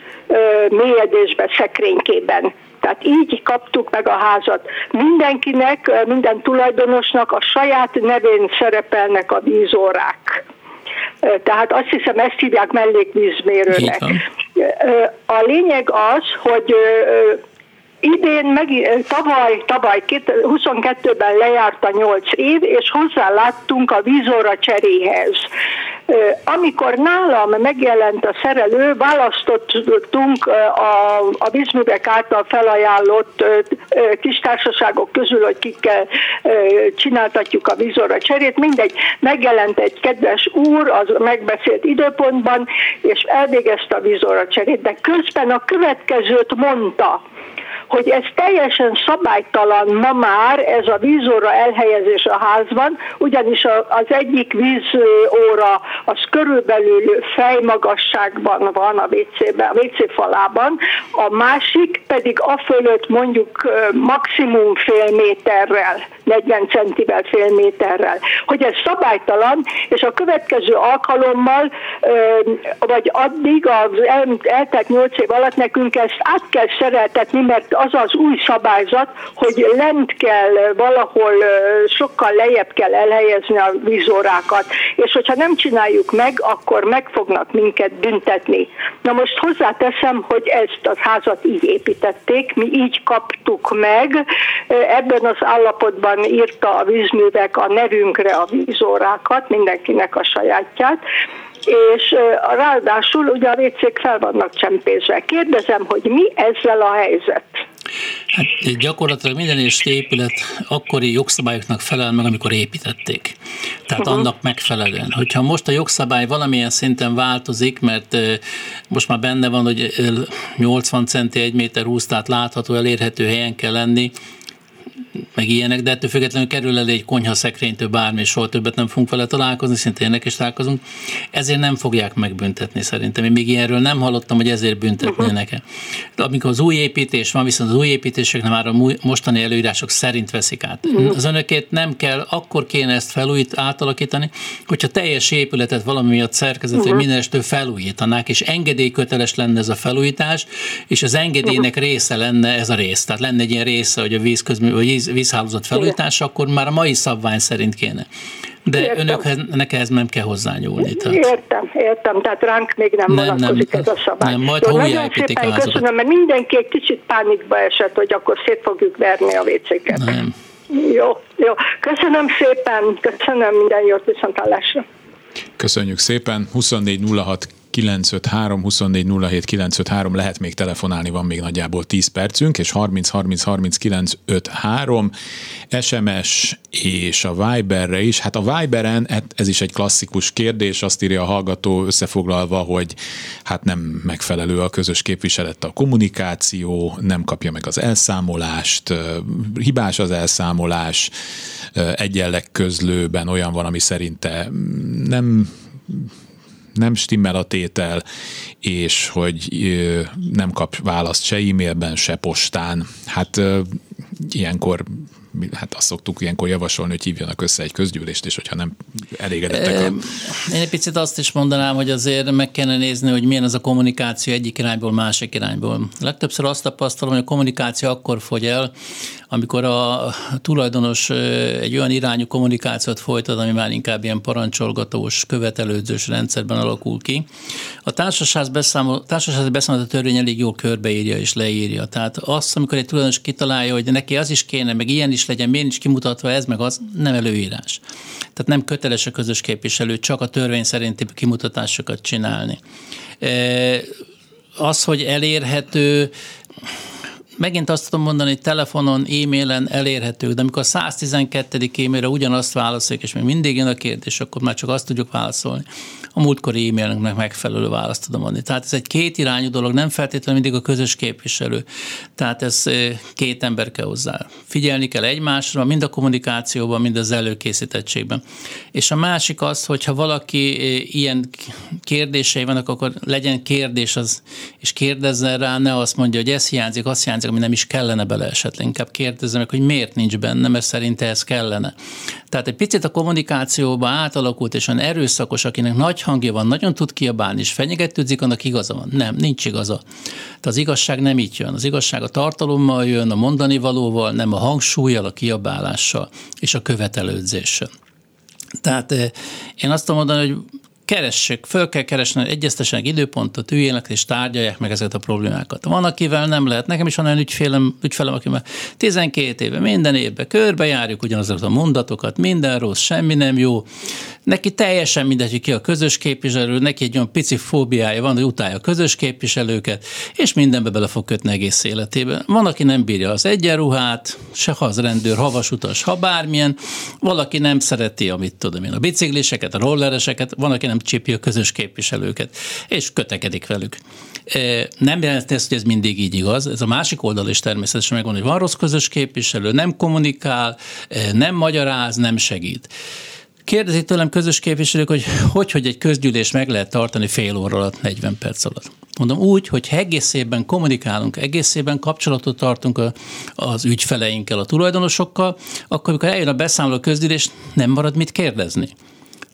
Speaker 9: mélyedésbe, szekrénykében. Tehát így kaptuk meg a házat. Mindenkinek, minden tulajdonosnak a saját nevén szerepelnek a vízórák. Tehát azt hiszem, ezt hívják mellékvízmérőnek. A lényeg az, hogy idén, meg, tavaly, tavaly 22-ben lejárt a 8 év, és hozzáláttunk a vízóra cseréhez. Amikor nálam megjelent a szerelő, választottunk a, a vízművek által felajánlott kistársaságok közül, hogy kikkel csináltatjuk a vízóra cserét. Mindegy, megjelent egy kedves úr az megbeszélt időpontban, és elvégezte a vízóra cserét, de közben a következőt mondta, hogy ez teljesen szabálytalan ma már ez a vízóra elhelyezés a házban, ugyanis az egyik vízóra az körülbelül fejmagasságban van a WC-ben, a WC falában, a másik pedig a fölött mondjuk maximum fél méterrel, 40 centivel fél méterrel. Hogy ez szabálytalan, és a következő alkalommal, vagy addig az eltelt 8 év alatt nekünk ezt át kell szereltetni, mert az az új szabályzat, hogy lent kell valahol sokkal lejjebb kell elhelyezni a vízórákat, és hogyha nem csináljuk meg, akkor meg fognak minket büntetni. Na most hozzáteszem, hogy ezt az házat így építették, mi így kaptuk meg, ebben az állapotban írta a vízművek a nevünkre a vízórákat, mindenkinek a sajátját, és ráadásul ugye a vécék fel vannak csempézve. Kérdezem, hogy mi ezzel a helyzet?
Speaker 3: Hát gyakorlatilag minden és épület akkori jogszabályoknak felel meg, amikor építették. Tehát uh-huh. annak megfelelően. Hogyha most a jogszabály valamilyen szinten változik, mert most már benne van, hogy 80 centi, 1 méter 20, tehát látható, elérhető helyen kell lenni, meg ilyenek, de ettől függetlenül kerül elé egy konyha szekrénytől bármi, és soha többet nem fogunk vele találkozni, szinte ennek is találkozunk. Ezért nem fogják megbüntetni szerintem. Én még ilyenről nem hallottam, hogy ezért büntetnének. Uh-huh. De amikor az új építés van, viszont az új építések nem már a mostani előírások szerint veszik át. Uh-huh. Az önökét nem kell, akkor kéne ezt felújít, átalakítani, hogyha teljes épületet valami miatt szerkezet, uh-huh. mindenestől felújítanák, és engedélyköteles lenne ez a felújítás, és az engedélynek uh-huh. része lenne ez a rész. Tehát lenne egy ilyen része, hogy a vízközmű, vagy víz, vízhálózat felújítása, akkor már a mai szabvány szerint kéne. De értem. önöknek ehhez nem kell hozzányúlni.
Speaker 9: Tehát. Értem, értem, tehát ránk még nem, nem vonatkozik nem, ez a szabály.
Speaker 3: Nem, majd Jó, nagyon szépen
Speaker 9: köszönöm, mert mindenki egy kicsit pánikba esett, hogy akkor szét fogjuk verni a WC-ket. Nem. Jó, jó. Köszönöm szépen, köszönöm minden jót, viszontlátásra.
Speaker 2: Köszönjük szépen. 2406 953 24 07 953 lehet még telefonálni, van még nagyjából 10 percünk, és 30 30 30 953 SMS és a Viberre is. Hát a Viberen hát ez is egy klasszikus kérdés, azt írja a hallgató összefoglalva, hogy hát nem megfelelő a közös képviselet a kommunikáció, nem kapja meg az elszámolást, hibás az elszámolás, egyenleg közlőben olyan van, ami szerinte nem nem stimmel a tétel, és hogy nem kap választ se e-mailben, se postán. Hát ilyenkor hát azt szoktuk ilyenkor javasolni, hogy hívjanak össze egy közgyűlést, és hogyha nem elégedettek.
Speaker 3: Én egy picit azt is mondanám, hogy azért meg kellene nézni, hogy milyen az a kommunikáció egyik irányból, másik irányból. Legtöbbször azt tapasztalom, hogy a kommunikáció akkor fogy el, amikor a tulajdonos egy olyan irányú kommunikációt folytat, ami már inkább ilyen parancsolgatós, követelődzős rendszerben alakul ki. A társaság beszámol, társasági beszámoló törvény elég jól körbeírja és leírja. Tehát azt, amikor egy tulajdonos kitalálja, hogy neki az is kéne, meg ilyen is legyen, miért is kimutatva ez, meg az, nem előírás. Tehát nem köteles a közös képviselő csak a törvény szerinti kimutatásokat csinálni. Az, hogy elérhető, megint azt tudom mondani, hogy telefonon, e-mailen elérhető, de amikor a 112. e-mailre ugyanazt válaszoljuk, és még mindig jön a kérdés, akkor már csak azt tudjuk válaszolni. A múltkori e-mailnek megfelelő választ tudom adni. Tehát ez egy két irányú dolog, nem feltétlenül mindig a közös képviselő. Tehát ez két ember kell hozzá. Figyelni kell egymásra, mind a kommunikációban, mind az előkészítettségben. És a másik az, hogyha valaki ilyen kérdései vannak, akkor legyen kérdés, az, és kérdezzen rá, ne azt mondja, hogy ez hiányzik, azt hiányzik, ami nem is kellene bele esetleg. Inkább kérdezzem meg, hogy miért nincs benne, mert szerinte ez kellene. Tehát egy picit a kommunikációba átalakult, és olyan erőszakos, akinek nagy hangja van, nagyon tud kiabálni, és fenyegetőzik, annak igaza van. Nem, nincs igaza. Tehát az igazság nem így jön. Az igazság a tartalommal jön, a mondani valóval, nem a hangsúlyjal, a kiabálással és a követelődzéssel. Tehát eh, én azt tudom mondani, hogy keressük, föl kell keresni, egyeztessenek időpontot, üljenek és tárgyalják meg ezeket a problémákat. Van, akivel nem lehet. Nekem is van olyan ügyfélem, ügyfelem, aki már 12 éve, minden évben körbejárjuk ugyanazokat a mondatokat, minden rossz, semmi nem jó. Neki teljesen mindegy, hogy ki a közös képviselő, neki egy olyan pici fóbiája van, hogy utálja a közös képviselőket, és mindenbe bele fog kötni egész életében. Van, aki nem bírja az egyenruhát, se ha az rendőr, havasutas, ha bármilyen, valaki nem szereti, amit tudom én, a bicikliseket, a rollereseket, van, aki nem csipi a közös képviselőket, és kötekedik velük. Nem jelenti ezt, hogy ez mindig így igaz. Ez a másik oldal is természetesen megvan, hogy van rossz közös képviselő, nem kommunikál, nem magyaráz, nem segít. Kérdezik tőlem közös képviselők, hogy hogy, hogy egy közgyűlés meg lehet tartani fél óra alatt, 40 perc alatt. Mondom úgy, hogy egész évben kommunikálunk, egész évben kapcsolatot tartunk a, az ügyfeleinkkel, a tulajdonosokkal, akkor, amikor eljön a beszámoló közgyűlés, nem marad mit kérdezni.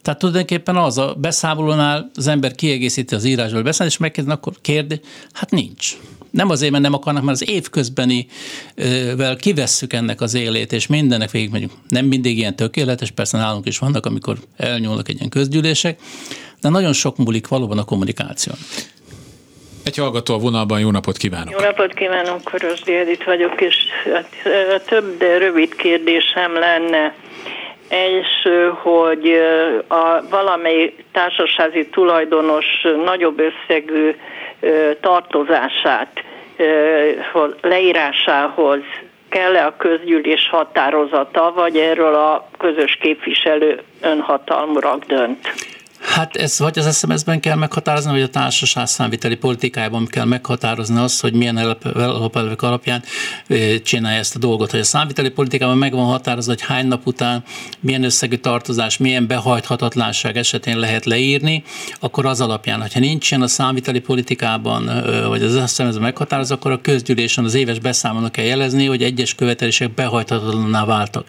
Speaker 3: Tehát tulajdonképpen az a beszámolónál az ember kiegészíti az írásból beszámolót, és megkérdezi, akkor kérdi, hát nincs. Nem azért, mert nem akarnak, mert az évközbenivel kivesszük ennek az élét, és mindennek végigmegyünk. Nem mindig ilyen tökéletes, persze nálunk is vannak, amikor elnyúlnak egy ilyen közgyűlések, de nagyon sok múlik valóban a kommunikáción.
Speaker 2: Egy hallgató a vonalban, jó napot kívánok!
Speaker 10: Jó napot kívánok, Korosdi Edith vagyok, és hát, több, de rövid kérdésem lenne. Első, hogy a valamely társasházi tulajdonos nagyobb összegű tartozását leírásához kell-e a közgyűlés határozata, vagy erről a közös képviselő önhatalmurak dönt?
Speaker 3: Hát ez vagy az SMS-ben kell meghatározni, vagy a társaság számviteli politikájában kell meghatározni azt, hogy milyen alapelvek alapján csinálja ezt a dolgot. Hogy a számviteli politikában meg van határozva, hogy hány nap után milyen összegű tartozás, milyen behajthatatlanság esetén lehet leírni, akkor az alapján, hogyha nincsen a számviteli politikában, vagy az SMS-ben meghatározva, akkor a közgyűlésen az éves beszámolónak kell jelezni, hogy egyes követelések behajthatatlanná váltak.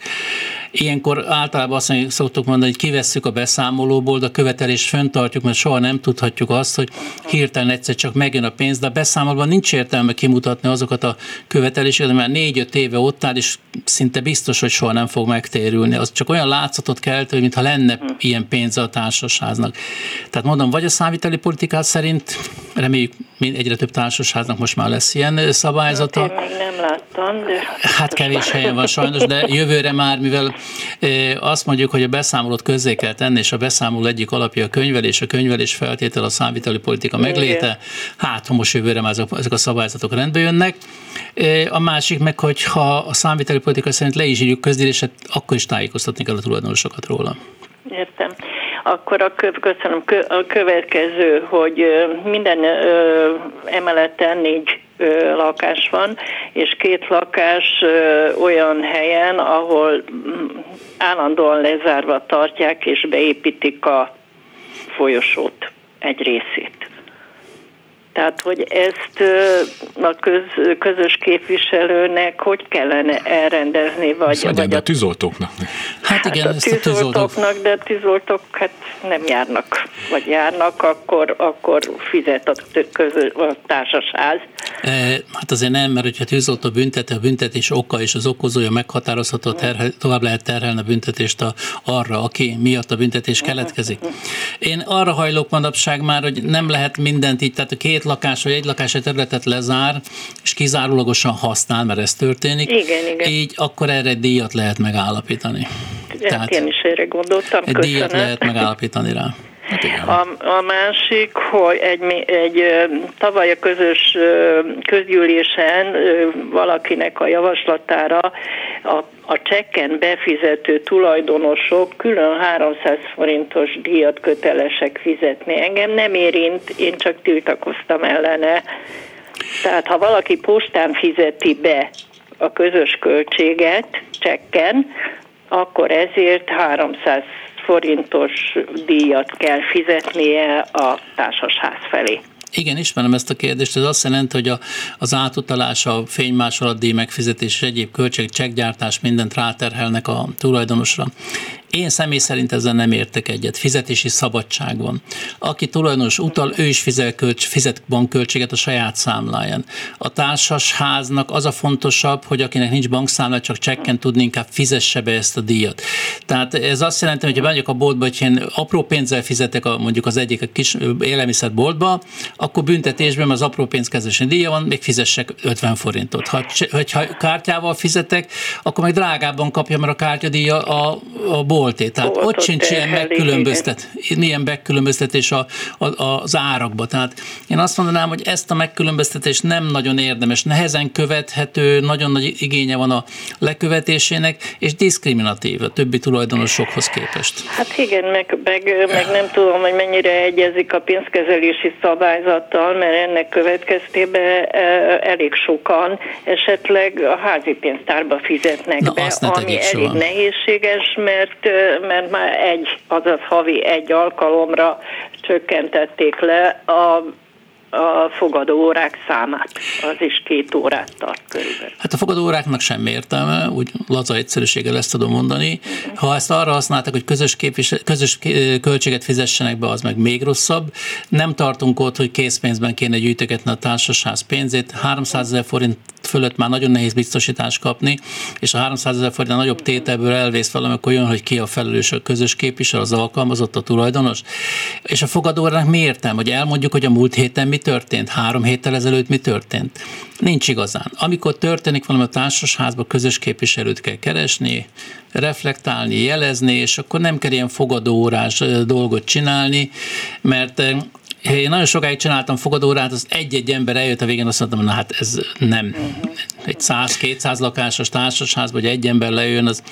Speaker 3: Ilyenkor általában azt mondjuk, szoktuk mondani, hogy kivesszük a beszámolóból, de a követelést föntartjuk, mert soha nem tudhatjuk azt, hogy hirtelen egyszer csak megjön a pénz, de a beszámolóban nincs értelme kimutatni azokat a követeléseket, mert négy-öt éve ott áll, és szinte biztos, hogy soha nem fog megtérülni. Az csak olyan látszatot kelt, hogy mintha lenne ilyen pénze a társasháznak. Tehát mondom, vagy a számviteli politikát szerint, reméljük egyre több társasháznak most már lesz ilyen szabályzata. Hát
Speaker 10: én még nem láttam, de...
Speaker 3: Hát kevés helyen van sajnos, de jövőre már, mivel azt mondjuk, hogy a beszámolót közzé kell tenni, és a beszámoló egyik alapja a könyvelés, a könyvelés feltétel a számviteli politika megléte, hát ha most jövőre már ezek a szabályzatok rendbe jönnek. A másik meg, hogy ha a számviteli politika szerint le is írjuk közgyűléset, akkor is tájékoztatni kell a tulajdonosokat róla.
Speaker 10: Értem. Akkor a, köszönöm, a következő, hogy minden emeleten négy lakás van, és két lakás olyan helyen, ahol mm, állandóan lezárva tartják és beépítik a folyosót egy részét. Tehát, hogy ezt a köz, közös képviselőnek hogy kellene elrendezni? Vagy,
Speaker 2: vagy a tűzoltóknak.
Speaker 3: Hát igen, hát
Speaker 10: a ezt a tűzoltóknak, de a tűzoltók hát nem járnak, vagy járnak, akkor, akkor fizet a, közö, a társasház.
Speaker 3: E, hát azért nem, mert hogyha tűzoltó büntet, a büntetés oka és az okozója meghatározható, terhel, tovább lehet terhelni a büntetést a, arra, aki miatt a büntetés keletkezik. Én arra hajlok manapság már, hogy nem lehet mindent így, tehát a két lakás vagy egy lakás egy területet lezár, és kizárólagosan használ, mert ez történik.
Speaker 10: Igen, igen.
Speaker 3: Így akkor erre egy díjat lehet megállapítani.
Speaker 10: Tehát én is erre gondoltam.
Speaker 3: Egy Köszönöm. díjat lehet megállapítani rá.
Speaker 10: Hát a, a másik, hogy egy, egy tavaly a közös közgyűlésen valakinek a javaslatára a, a csekken befizető tulajdonosok külön 300 forintos díjat kötelesek fizetni. Engem nem érint, én csak tiltakoztam ellene. Tehát ha valaki postán fizeti be a közös költséget csekken, akkor ezért 300 forintos díjat kell fizetnie a társasház felé.
Speaker 3: Igen, ismerem ezt a kérdést. Ez azt jelenti, hogy a, az átutalás, a fénymásolat díj megfizetés és egyéb költség, csekgyártás mindent ráterhelnek a tulajdonosra. Én személy szerint ezzel nem értek egyet. Fizetési szabadság van. Aki tulajdonos utal, ő is fizet, kölcs, fizet bankköltséget a saját számláján. A társas háznak az a fontosabb, hogy akinek nincs bankszámla, csak csekken tudni, inkább fizesse be ezt a díjat. Tehát ez azt jelenti, hogy ha megyek a boltba, hogy én apró pénzzel fizetek a, mondjuk az egyik a kis élelmiszerboltba, akkor büntetésben az apró pénzkezési díja van, még fizessek 50 forintot. Ha, ha kártyával fizetek, akkor meg drágábban kapja, mert a kártyadíja a, a bolté. Tehát ott sincs ilyen megkülönböztet, milyen megkülönböztetés a, a, az árakba. Tehát én azt mondanám, hogy ezt a megkülönböztetést nem nagyon érdemes, nehezen követhető, nagyon nagy igénye van a lekövetésének, és diszkriminatív a többi tulajdonosokhoz képest.
Speaker 10: Hát igen, meg, meg, meg nem tudom, hogy mennyire egyezik a pénzkezelési szabályzattal, mert ennek következtében e, elég sokan esetleg a házi pénztárba fizetnek Na, be, ami elég nehézséges, mert, mert már egy, azaz havi egy alkalomra csökkentették le a a fogadóórák számát. Az is két órát tart körülbelül.
Speaker 3: Hát a fogadóóráknak sem értelme, úgy laza egyszerűséggel ezt tudom mondani. Ha ezt arra használtak, hogy közös, képvisel, közös költséget fizessenek be, az meg még rosszabb. Nem tartunk ott, hogy készpénzben kéne gyűjtögetni a társasház pénzét. 300 ezer forint fölött már nagyon nehéz biztosítást kapni, és a 300 ezer forint nagyobb tételből elvész valamikor jön, hogy ki a felelős a közös képviselő, az alkalmazott, a tulajdonos. És a fogadórának mi értem, hogy elmondjuk, hogy a múlt héten mit történt? Három héttel ezelőtt mi történt? Nincs igazán. Amikor történik valami a társasházban, közös képviselőt kell keresni, reflektálni, jelezni, és akkor nem kell ilyen fogadóórás dolgot csinálni, mert én nagyon sokáig csináltam fogadórát, az egy-egy ember eljött a végén, azt mondtam, na hát ez nem. Egy 100-200 lakásos társasházban, hogy egy ember lejön, az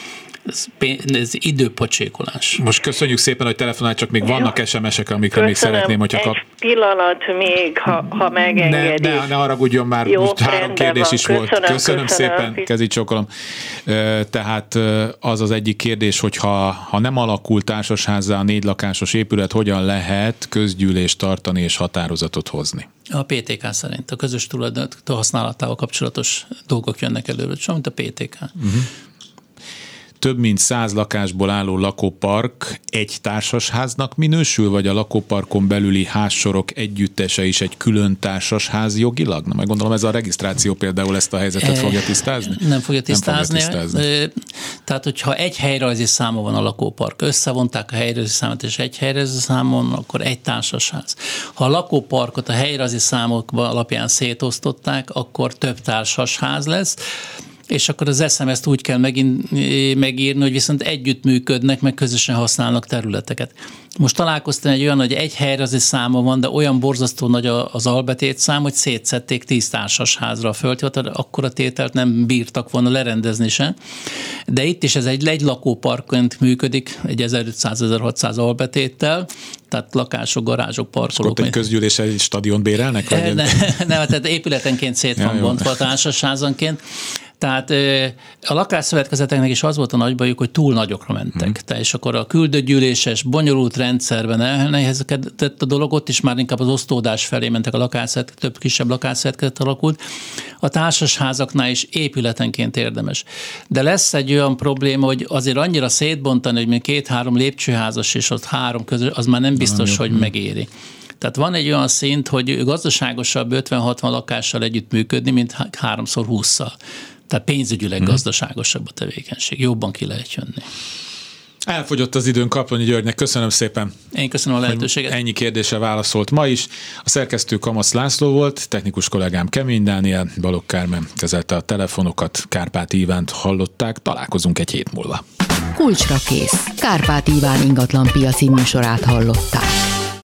Speaker 3: ez, ez időpocsékolás.
Speaker 2: Most köszönjük szépen, hogy telefonált, csak még vannak SMS-ek, amikre Köszönöm. még szeretném, hogyha kap... Egy
Speaker 10: pillanat még, ha, ha megengedi.
Speaker 2: Ne, ne, ne haragudjon már, Jó, most három kérdés van. is köszönöm, volt. Köszönöm, köszönöm szépen, kezi csokolom. Tehát az az egyik kérdés, hogy ha, ha nem alakul társasházzá a négy lakásos épület, hogyan lehet közgyűlést tartani és határozatot hozni?
Speaker 3: A PTK szerint a közös tulajdon használatával kapcsolatos dolgok jönnek előre, csak mint a PTK. Uh-huh
Speaker 2: több mint száz lakásból álló lakópark egy társasháznak minősül, vagy a lakóparkon belüli házsorok együttese is egy külön társasház jogilag? Na, meg gondolom ez a regisztráció például ezt a helyzetet fogja tisztázni?
Speaker 3: Nem fogja tisztázni. Nem fogja tisztázni. Tehát, hogyha egy helyrajzi száma van a lakópark, összevonták a helyrajzi számot és egy helyrajzi számon, akkor egy társasház. Ha a lakóparkot a helyrajzi számok alapján szétosztották, akkor több társasház lesz és akkor az SMS-t úgy kell megint megírni, hogy viszont együttműködnek, meg közösen használnak területeket. Most találkoztam egy olyan, hogy egy helyre az száma van, de olyan borzasztó nagy az albetét szám, hogy szétszették tíz társasházra a földhivatal, akkor a tételt nem bírtak volna lerendezni se. De itt is ez egy egy lakóparkként működik, egy 1500-1600 albetéttel, tehát lakások, garázsok, parkolók.
Speaker 2: Ott egy közgyűlés egy stadion bérelnek?
Speaker 3: Vagy ne, nem, tehát épületenként szét van ja, bontva társasházanként, tehát a lakásszövetkezeteknek is az volt a nagy bajuk, hogy túl nagyokra mentek. Hmm. Tehát és akkor a küldőgyűléses, bonyolult rendszerben elnehezkedett a dolog, ott is már inkább az osztódás felé mentek a lakásszövetkezet, több kisebb lakásszövetkezet alakult. A társasházaknál is épületenként érdemes. De lesz egy olyan probléma, hogy azért annyira szétbontani, hogy még két-három lépcsőházas és ott három közül, az már nem biztos, nem, hogy hmm. megéri. Tehát van egy olyan szint, hogy gazdaságosabb 50-60 lakással együtt működni, mint háromszor 20-szal. Tehát pénzügyileg hmm. gazdaságosabb a tevékenység, jobban ki lehet jönni.
Speaker 2: Elfogyott az időn Kaplonyi Györgynek, köszönöm szépen.
Speaker 3: Én köszönöm a lehetőséget.
Speaker 2: Ennyi kérdése válaszolt ma is. A szerkesztő Kamasz László volt, technikus kollégám Kemény Dániel, Balogh Kármen kezelte a telefonokat, Kárpát Ivánt hallották, találkozunk egy hét múlva.
Speaker 1: Kulcsra kész. Kárpát Iván ingatlan piaci műsorát hallották.